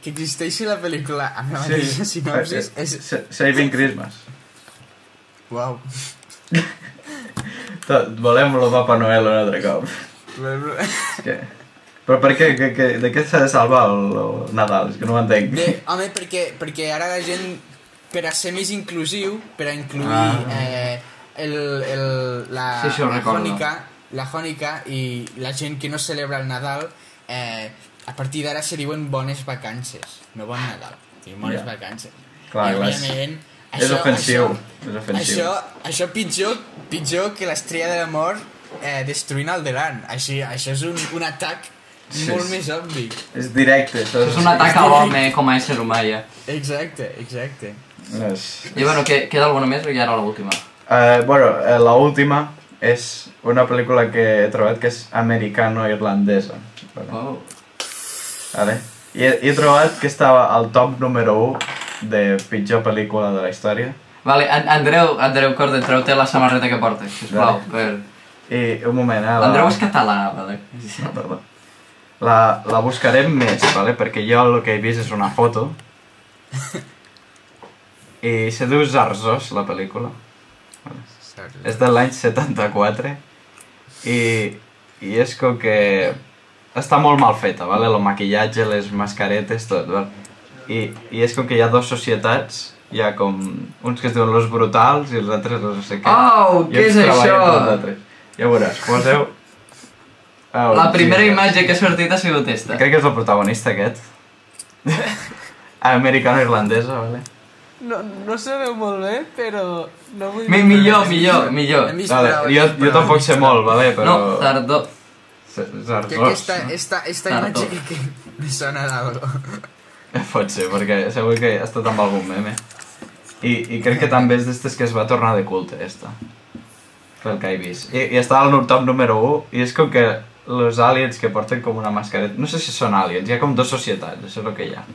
que existeixi la pel·lícula amb la mateixa sinopsis Eh, és... Sa- Saving Christmas. Uau. Tot, volem el Papa Noel un altre cop. És que... Però per què? Que, que, de què s'ha de salvar el, el Nadal? És que no ho entenc. Bé, home, perquè, perquè ara la gent, per a ser més inclusiu, per a incluir Ah. eh, el, el, la, Sí, això la. Jònica, la Jònica i la gent que no celebra el Nadal, eh, a partir d'ara se diuen bones vacances, no bon Nadal. tio, moris Ja. càncer. Clar, I, òbviament, és ofensiu, és ofensiu. Això, això pitjor, pitjor que l'estrella de la mort eh, destruint el Delan. Així, això és un, un atac Sí, molt sí. més obvi. És directe, això És un atac a l'home com a ésser humà, ja. Exacte, exacte. És... I bueno, que, queda alguna més o ja era l'última? Uh, bueno, eh, la última és una pel·lícula que he trobat que és americano-irlandesa. Oh. Vale. I he, he trobat que estava al top número 1 de pitjor pel·lícula de la història. Vale, An Andreu, Andreu Corde, treu-te la samarreta que portes, sisplau. Vale. Per... I un moment, eh? la- L'Andreu és català, vale? No, perdó. La, la buscarem més, vale? perquè jo el que he vist és una foto. I se diu Zarzos, la pel·lícula. És de l'any 74 i, i és com que està molt mal feta, vale? el maquillatge, les mascaretes, tot. Vale? I, I és com que hi ha dues societats, hi ha com uns que es diuen los brutals i els altres los no sé què. Oh, I què és això? Ja veuràs, poseu... Oh, La primera sí, imatge que ha sortit ha sigut esta. Crec que és el protagonista aquest. Americano-irlandesa, vale? No, no se veu molt bé, però no vull... Mi, millor, millor, millor. Vale jo, jo tampoc sé molt, vale? Però... No, tardó. Z- Que Zarzos. aquesta, esta, esta imatge que, que me sona d'algo. Pot ser, perquè segur que ha estat amb algun meme. I, i crec que també és d'estes que es va tornar de culte, esta. Pel que he vist. I, i està al top número 1, i és com que els aliens que porten com una mascareta... No sé si són aliens, hi ha com dues societats, això és el que hi ha.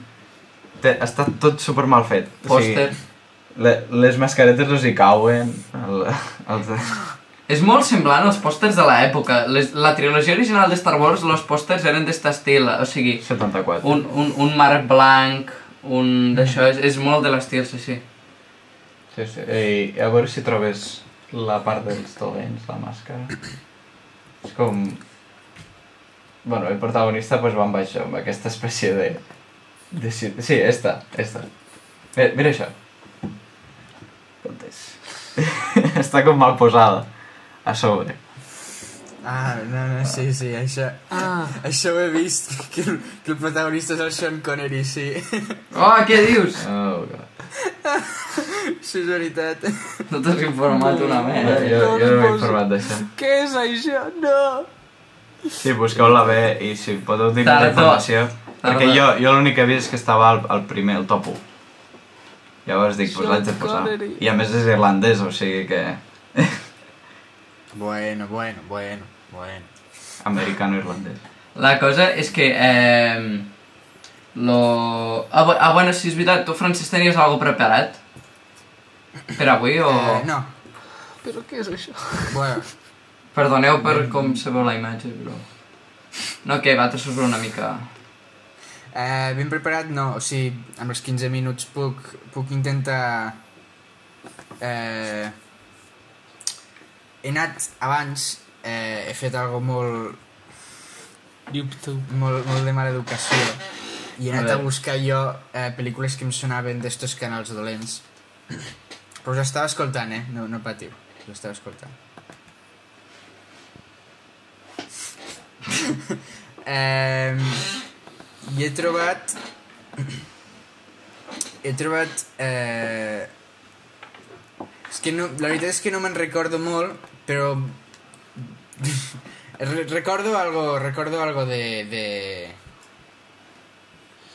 Té, està tot super mal fet. Pòster. le, les mascaretes els hi cauen. El, els. És molt semblant als pòsters de l'època. La trilogia original de Star Wars, els pòsters eren d'est estil, o sigui, 74. un, un, un marc blanc, un d'això, és, és molt de l'estil, sí, sí. Sí, sí. I a veure si trobes la part dels dolents, la màscara. És com... Bueno, el protagonista pues, va amb això, amb aquesta espècie de... de... ci- Sí, esta, esta. Mira, mira això. Està com mal posada. A sobre. Ah, no, no, sí, sí, això... Ah, Això ho he vist, que el, que el protagonista és el Sean Connery, sí. Oh, què dius? Oh, God. Sí, és veritat. No t'has informat una merda. jo, jo no m'he informat d'això. què és això? No! Sí, busqueu-la bé i si podeu dir més Tardor. informació. Perquè jo, jo l'únic que he vist és que estava al, al primer, al top 1. Llavors dic, pues l'haig de posar. I a més és irlandès, o sigui que... Bueno, bueno, bueno, bueno. Americano-irlandès. La cosa és que... Eh, lo... Ah, ah, bueno, si és veritat, tu, Francis, tenies alguna preparat? Per avui o...? Eh, no, Però què és això? bueno, Perdoneu per com se veu la imatge, però... No, que va, t'ho una mica... eh, ben preparat no, o sigui, amb els 15 minuts puc, puc intentar... Eh, he anat abans, eh, he fet algo molt, YouTube. molt, molt de mala educació i he A anat a, veure. buscar jo eh, pel·lícules que em sonaven d'estos canals dolents però us estava escoltant, eh? No, no patiu, us estava escoltant eh, i he trobat he trobat eh, és que no, la veritat és que no me'n recordo molt però Re- recordo algo recordo algo de de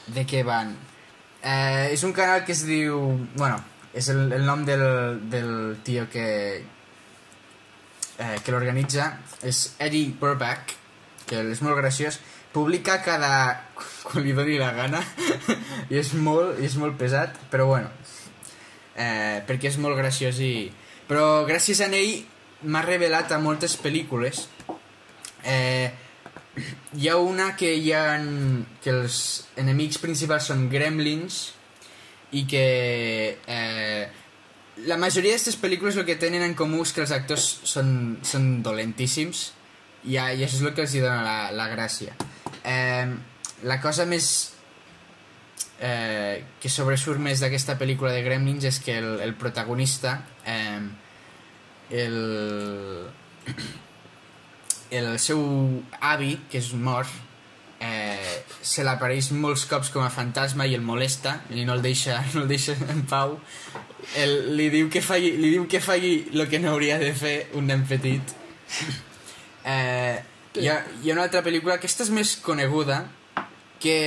de què van. Eh, és un canal que es diu bueno, és el, el nom del, del tio que eh, que l'organitza. És Eddie Burback que és molt graciós publica cada quan li doni la gana. I és molt, és molt pesat però bueno. Eh, perquè és molt graciós i... però gràcies a ell m'ha revelat a moltes pel·lícules. Eh, hi ha una que hi ha que els enemics principals són gremlins i que eh, la majoria d'aquestes pel·lícules el que tenen en comú és que els actors són, són dolentíssims i, i això és el que els dona la, la gràcia eh, la cosa més eh, que sobresurt més d'aquesta pel·lícula de Gremlins és que el, el protagonista eh, el, el seu avi que és mort eh, se l'apareix molts cops com a fantasma i el molesta i no el deixa, no el deixa en pau. El, li diu que faci li diu que faci el que no hauria de fer un nen petit. Eh, hi, ha, hi ha una altra pel·lícula aquesta és més coneguda que,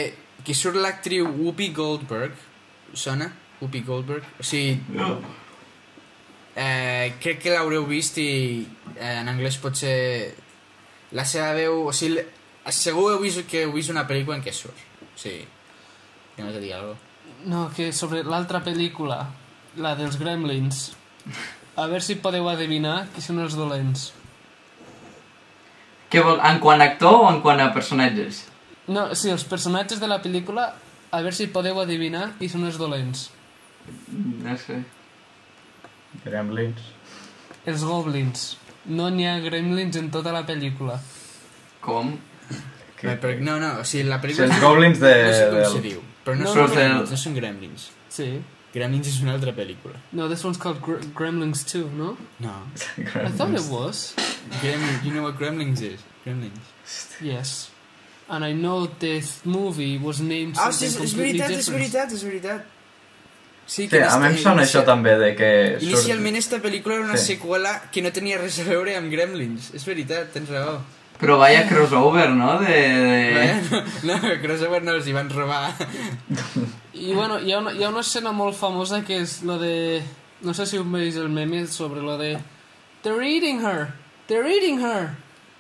que surt l'actriu Whoopi Goldberg. Sona? Whoopi Goldberg? O sigui eh, crec que l'haureu vist i eh, en anglès pot ser la seva veu o sigui, segur heu vist que heu vist una pel·lícula en què surt. O sigui que no te digui alguna No, que sobre l'altra pel·lícula, la dels Gremlins, a veure si podeu adivinar qui són els dolents. Què vol, en quant a actor o en quant a personatges? No, sí, els personatges de la pel·lícula, a veure si podeu adivinar qui són els dolents. No sé. Gremlins. Els goblins. No n'hi ha gremlins en tota la pel·lícula. Com? que... però, no, no, o sigui, la pel·lícula els goblins de... no sé com del- se diu però no, No, són no, gremlins, no. no són gremlins Sí. Gremlins és una altra pel·lícula No, this one's called Gr Gremlins 2, no? no I thought it was. Gremlins, you know what Gremlins is? Gremlins Yes. And I know this movie was named Ah, something sí, és, és completely veritat, és different. veritat, és veritat. Sí, Sí, a mi em sona això també, de que surt... Inicialment esta pel·lícula era una Sí. seqüela que no tenia res a veure amb Gremlins. És veritat, tens raó. Però vaya crossover, no? De... de... No, crossover no els hi van robar. I bueno, hi ha, una, hi ha una escena molt famosa que és lo de... No sé si heu vist el meme sobre lo de... They're eating her! They're eating her!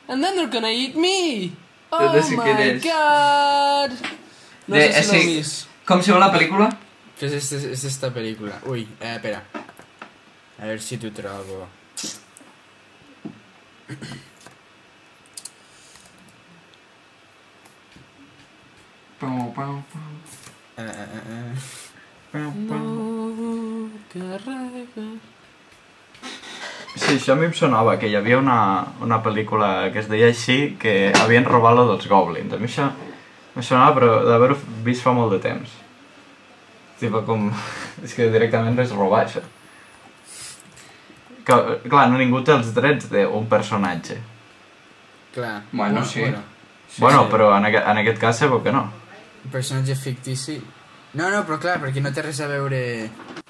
And then they're gonna eat me! Oh No sé quin my és. god! No De- sé si l'heu sí. vist. Com se va la pel·lícula? Pues és, és, és esta pel·lícula. Ui, eh, espera. A veure si t'ho trobo. Pau. Eh, eh, eh. Sí, això a mi em sonava, que hi havia una, una pel·lícula que es deia així, que havien robat lo dels goblins. A mi això me sonava, però d'haver-ho vist fa molt de temps. Tipo, com... És que directament és robar, això. Que, clar, no ningú té els drets d'un personatge. Clar. Bueno, sí. Bueno, Sí, bueno, però en, aquest, en aquest cas segur que no. Un personatge fictici... No, no, però clar, perquè no té res a veure...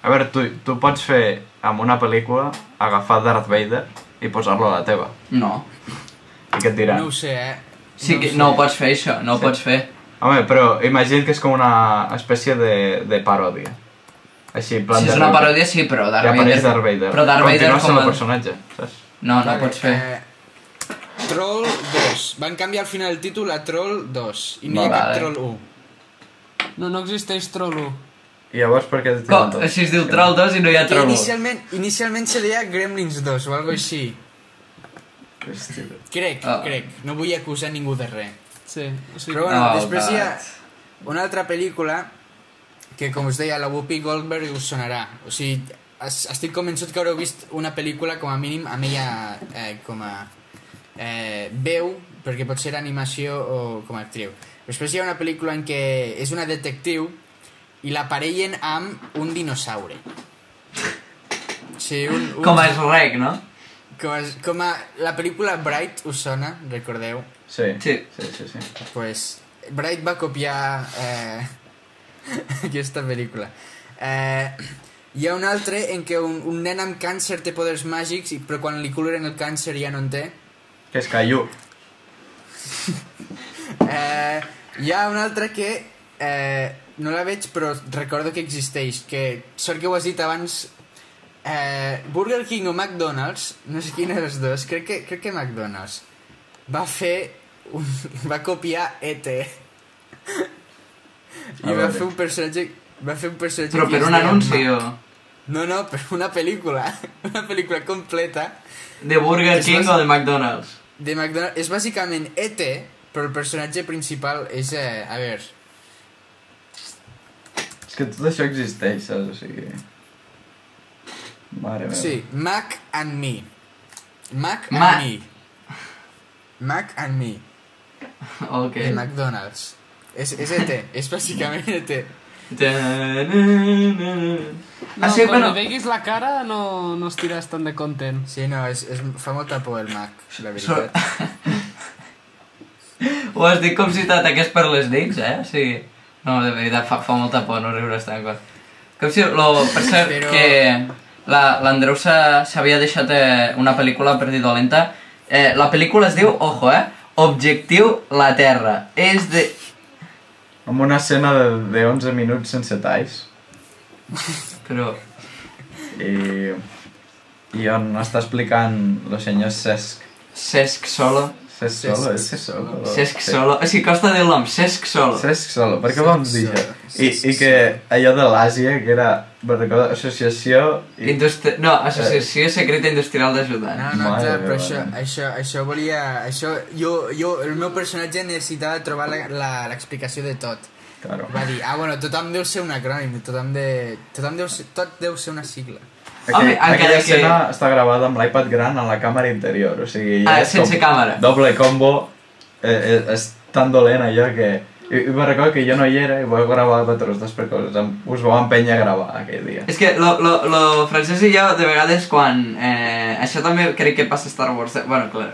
A veure, tu, tu pots fer amb una pel·lícula agafar Darth Vader i posar-lo a la teva. No. I què et diran? No ho sé, eh? Sí ho que sé. no ho pots fer, això. No ho Sí. pots fer. Home, però imagina't que és com una espècie de, de paròdia. Així, en plan Si és una paròdia, sí, però que Darth apareix Vader... Darth Vader. Però Darth Vader Continua com el personatge, saps? No, no Vale, pots fer. Eh, Troll 2. Van canviar al final el títol a Troll 2. I no hi ha Vale. cap Troll 1. No, no existeix Trollo. I llavors per què es diuen Com? Així es diu Troll 2 i no hi ha 1. inicialment, inicialment se deia Gremlins 2 o algo així. Hòstia. Crec, Ah. crec. No vull acusar ningú de res. Sí, o sigui, Però bueno, Oh, després hi ha una altra pel·lícula que, com us deia, la Whoopi Goldberg us sonarà. O sigui, es- estic convençut que haureu vist una pel·lícula com a mínim amb ella eh, com a eh, veu, perquè pot ser animació o com a actriu. Després hi ha una pel·lícula en què és una detectiu i l'aparellen amb un dinosaure. Sí, un, un, Com és rec, no? com, a, com a la pel·lícula Bright us sona, recordeu? Sí. Sí. Sí, sí, sí. pues Bright va copiar eh, aquesta pel·lícula. Eh, hi ha un altre en què un, un nen amb càncer té poders màgics, i- però quan li curen el càncer ja no en té. Que és Caillou. Eh, hi ha un altre que eh, no la veig però recordo que existeix, que sort que ho has dit abans eh, Burger King o McDonald's, no sé quin dels dos, crec que, crec que McDonald's va fer un, va copiar E.T. I va fer un personatge va fer un personatge Però per un anunci o... No, no, per una pel·lícula. Una pel·lícula completa De Burger King bàsic- o de McDonald's? de McDonald's. És bàsicament E.T., però el personatge principal és... Eh, a veure, És que tot això existeix, saps? O sigui... Mare meva. Sí, Mac and Me. Mac and Ma- Me. Mac and Me, Ok. de McDonald's. És, és ET, és bàsicament E ET. no, Ah, sí, quan bueno. veguis la cara no, no estiràs tant de content. Sí, no, és, és, fa molta por el Mac, la So- veritat. Ho has dit com si t'ataqués per les dits, eh? O sigui... No, de veritat, fa, fa molta por no riure tant qual. Com si... Lo, per cert, Però- que la- l'Andreu s'ha- s'havia deixat eh, una pel·lícula per dir dolenta. Eh, la pel·lícula es diu, ojo, eh? Objectiu la Terra. És de... Amb una escena de, de 11 minuts sense talls. Però... I, i on està explicant el senyor Cesc. Cesc Solo. Cesc Solo, és Cesc Solo. Cesc Solo. O sigui, costa dir el nom, Cesc Solo. Cesc Solo, per què vam dir això? I, I que allò de l'Àsia, que era, me'n recordo, associació... I... Industri... No, Associació Secreta Industrial d'Ajudants. No, no, clar, però això, no. això, això volia... Això, jo, jo, el meu personatge necessitava trobar la- la- l'explicació de tot. Claro. Va dir, ah, bueno, tothom deu ser un acrònim, tothom, de, tothom deu ser, tot deu ser una sigla. Home, Aquell, encara aquella que- escena està gravada amb l'iPad gran a la càmera interior, o sigui... ja Ah, és sense com càmera. Doble combo, eh, eh, és tan dolent allò que... I, i me'n recordo que jo no hi era i vau gravar vosaltres dos perquè us, us vau empènyer a gravar aquell dia. És que lo, lo, lo francès i jo, de vegades, quan... Eh, això també crec que passa a Star Wars. Eh, bueno, clar.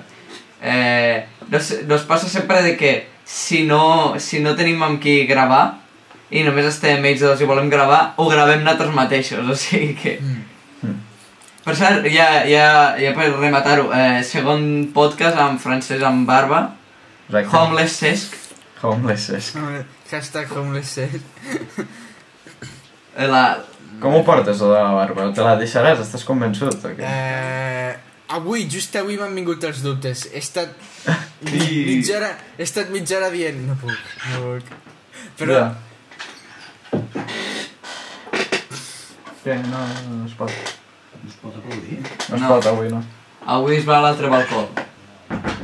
Eh, nos, nos passa sempre de que si no, si no tenim amb qui gravar i només estem ells dos i volem gravar, ho gravem nosaltres mateixos, o sigui que... Mm. Per cert, ja, ja, ja per rematar-ho, eh, segon podcast amb francès amb barba, Exacte. Homeless Cesc, Homeless Cesc. Hashtag homeless eh, la, Com ho portes, lo de la barba? Te la deixaràs? Estàs convençut? O què? Eh, avui, just avui m'han vingut els dubtes. He estat mitja hora, he estat mitja hora dient, no puc, no puc. Però, Ja. Què? No, no es pot. No es pot aplaudir? No es No. pot avui, no. avui es va a l'altre balcó.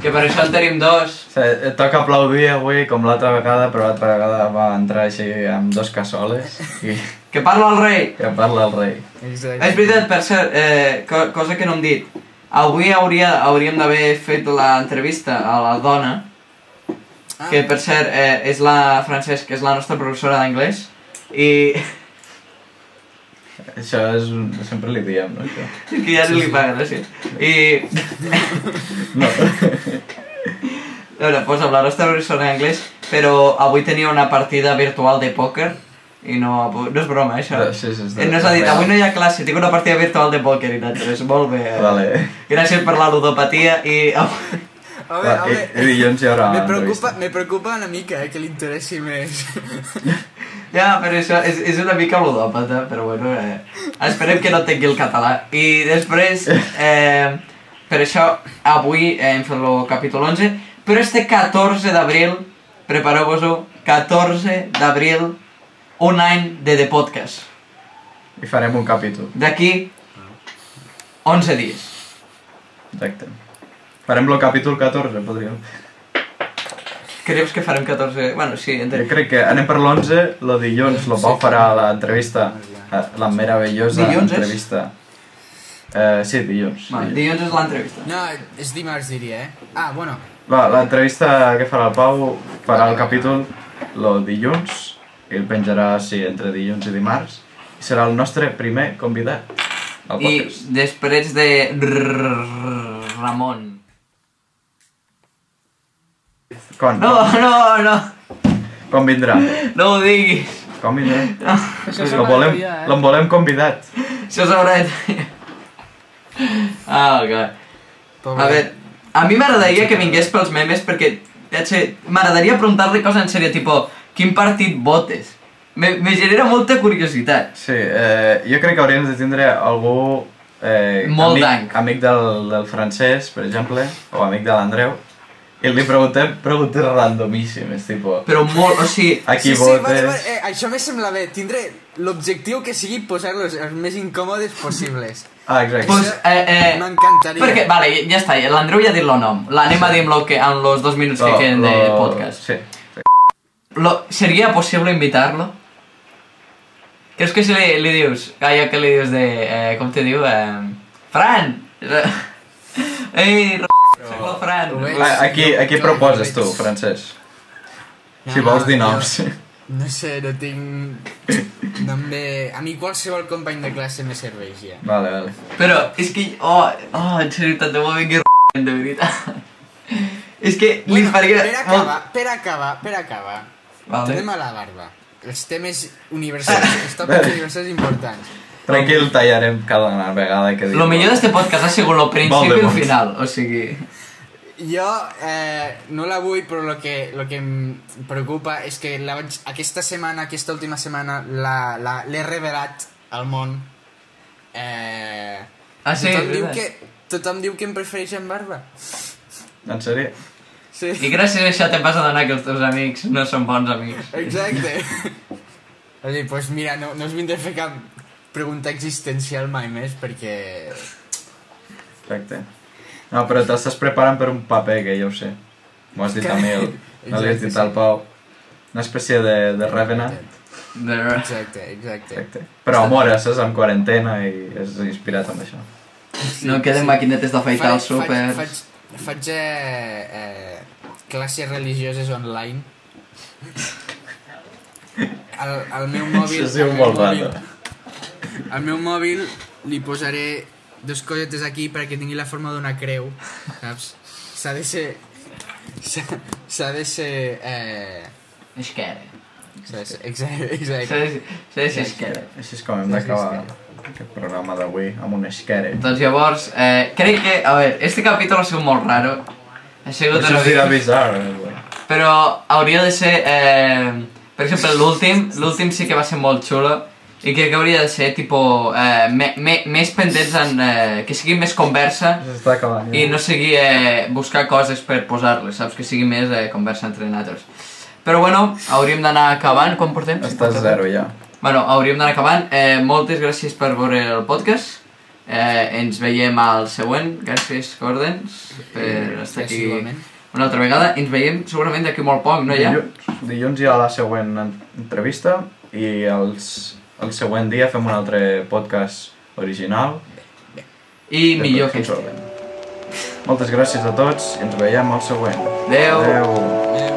Que per això en tenim dos. O sigui, et toca aplaudir avui com l'altra vegada, però l'altra vegada va entrar així amb dos cassoles i Que parla el rei! que parla el rei. exacte. És veritat, per cert, eh, co cosa que no hem dit. Avui hauria, hauríem d'haver fet l'entrevista a la dona, Ah, que per cert eh, és la Francesc, que és la nostra professora d'anglès, i Això és un... sempre li diem, no? Això. és que ja ni li paguen, així. I... No. A veure, pues amb la nostra professora d'anglès, però avui tenia una partida virtual de pòquer, i no, no és broma, això. Sí, sí, Eh, no s'ha dit, avui no hi ha classe, tinc una partida virtual de pòquer i nosaltres, molt bé. Vale. Gràcies per la ludopatia i... Home, i, home, I dilluns hi haurà me preocupa, me preocupa una mica, eh, que li interessi més. Ja, però això és, és una mica ludòpata, però bueno, eh, esperem que no tingui el català. I després, eh, per això, avui eh, hem fet el capítol 11, però este 14 d'abril, prepareu-vos-ho, 14 d'abril, un any de The Podcast. I farem un capítol. D'aquí 11 dies. Exacte. Farem el capítol 14, podríem. Creus que farem 14... Bueno, sí, Jo entenc. crec que anem per l'11, lo dilluns, lo Pau farà l'entrevista, eh, la meravellosa Dilluns és? entrevista. Eh, sí, dilluns. Va, dilluns. dilluns és l'entrevista. No, és dimarts, diria, eh? Ah, bueno, Va, l'entrevista que farà el Pau farà el capítol lo dilluns i el penjarà, sí, entre dilluns i dimarts. I serà el nostre primer convidat al I després de Ramon. Quan, No, no, no, quan vindrà? no ho diguis. Com vindrà? Això Lo s'haurà volem, eh? lo volem convidat. Això s'haurà de... Ah, ok. pobre. A veure, a mi m'agradaria que vingués pels memes perquè ja sé, m'agradaria preguntar-li coses en sèrio, tipo, quin partit votes? Me, me genera molta curiositat. Sí, eh, jo crec que hauríem de tindre algú... Eh, Molt amic, danc. amic del, del francès, per exemple, o amic de l'Andreu, i li preguntem preguntes randomíssimes, tipo, Però molt, o sigui, a qui sí, sí, votes... vale, vale, eh, això me sembla bé. Tindré l'objectiu que sigui posar-los els més incòmodes possibles. Ah, exacte. pues, eh, eh, M'encantaria. perquè, vale, ja està, l'Andreu ja ha dit el nom. L'anem a dir amb, lo que, amb los dos minuts que Lo- queden de lo- podcast. Sí. Lo, ¿Sería posible invitarlo? ¿Crees que si le, le dius, calla que le dius de, eh, com te diu, eh, Fran! Ei, Ro- Fran! Ho veig. A- Aquí, aquí proposes tu. No, Si vols dir no, noms. No sé, no tinc... No em ve... A mi qualsevol company de classe me serveix ja. Vale, vale. Però és que, oh, oh, en sèrio, tant de bo vingui de veritat. És que li Bueno, faria... per acabar, per acabar, per acabar. Vale. Tornem a la barba. Els temes universals, els tòpics universals importants. Tranquil, tallarem cada vegada que Lo millor d'este podcast ha sigut lo principi i el final, o sigui... Jo eh, no la vull, però el que, lo que em preocupa és que la vaig, aquesta setmana, aquesta última setmana, la- la- l'he revelat al món. Eh, Ah, sí? tothom, diu que, tothom diu que em prefereix amb barba. En sèrio? Sí, I gràcies a això te vas adonar que els teus amics no són bons amics. exacte. o sigui, pues mira, no, no us vindré a fer cap pregunta existencial mai més perquè... Perfecte. No, però t'estàs preparant per un paper, que jo ho sé. M'ho has dit a mi, el, no li has Exacte, dit al sí. Pau. Una espècie de, de Revenant. De... Exacte, exacte. Perfecte. Però amor, estàs en quarantena i és inspirat amb això. No queden maquinetes d'afaitar els súpers. faig, faig, faig eh, eh, classes religioses online. Al, al meu mòbil... Això sí, al un meu molt mòbil-. Al meu mòbil li posaré dos cosetes aquí perquè tingui la forma d'una creu, saps? S'ha de ser... s'ha- de ser... Eh, Esquerra. exacte, exacte. s'ha de ser esquerra. Així és com hem d'acabar aquest programa d'avui, amb un esquere. Doncs llavors, eh, crec que, a veure, este capítol ha sigut molt raro. Ha sigut Això mica... bizarre. eh, Però hauria de ser, eh, per exemple, l'últim, l'últim sí que va ser molt xulo i crec que hauria de ser, tipo, eh, me, me, més pendents en... Eh, que sigui més conversa S'està acabant. ja. i no sigui eh, buscar coses per posar-les, saps? Que sigui més eh, conversa entre nosaltres. Però bueno, hauríem d'anar acabant, quan portem? Estàs zero ja. Bueno, hauríem d'anar acabant. Eh, moltes gràcies per veure el podcast. Eh, ens veiem al següent. Gràcies, Cordens, per estar aquí una altra vegada. Ens veiem segurament d'aquí molt poc, no ja? Dilluns, dilluns hi ha la següent en- entrevista i els, el següent dia fem un altre podcast original. I millor que al- Moltes gràcies a tots i ens veiem al següent. Adeu. Adeu. Adéu.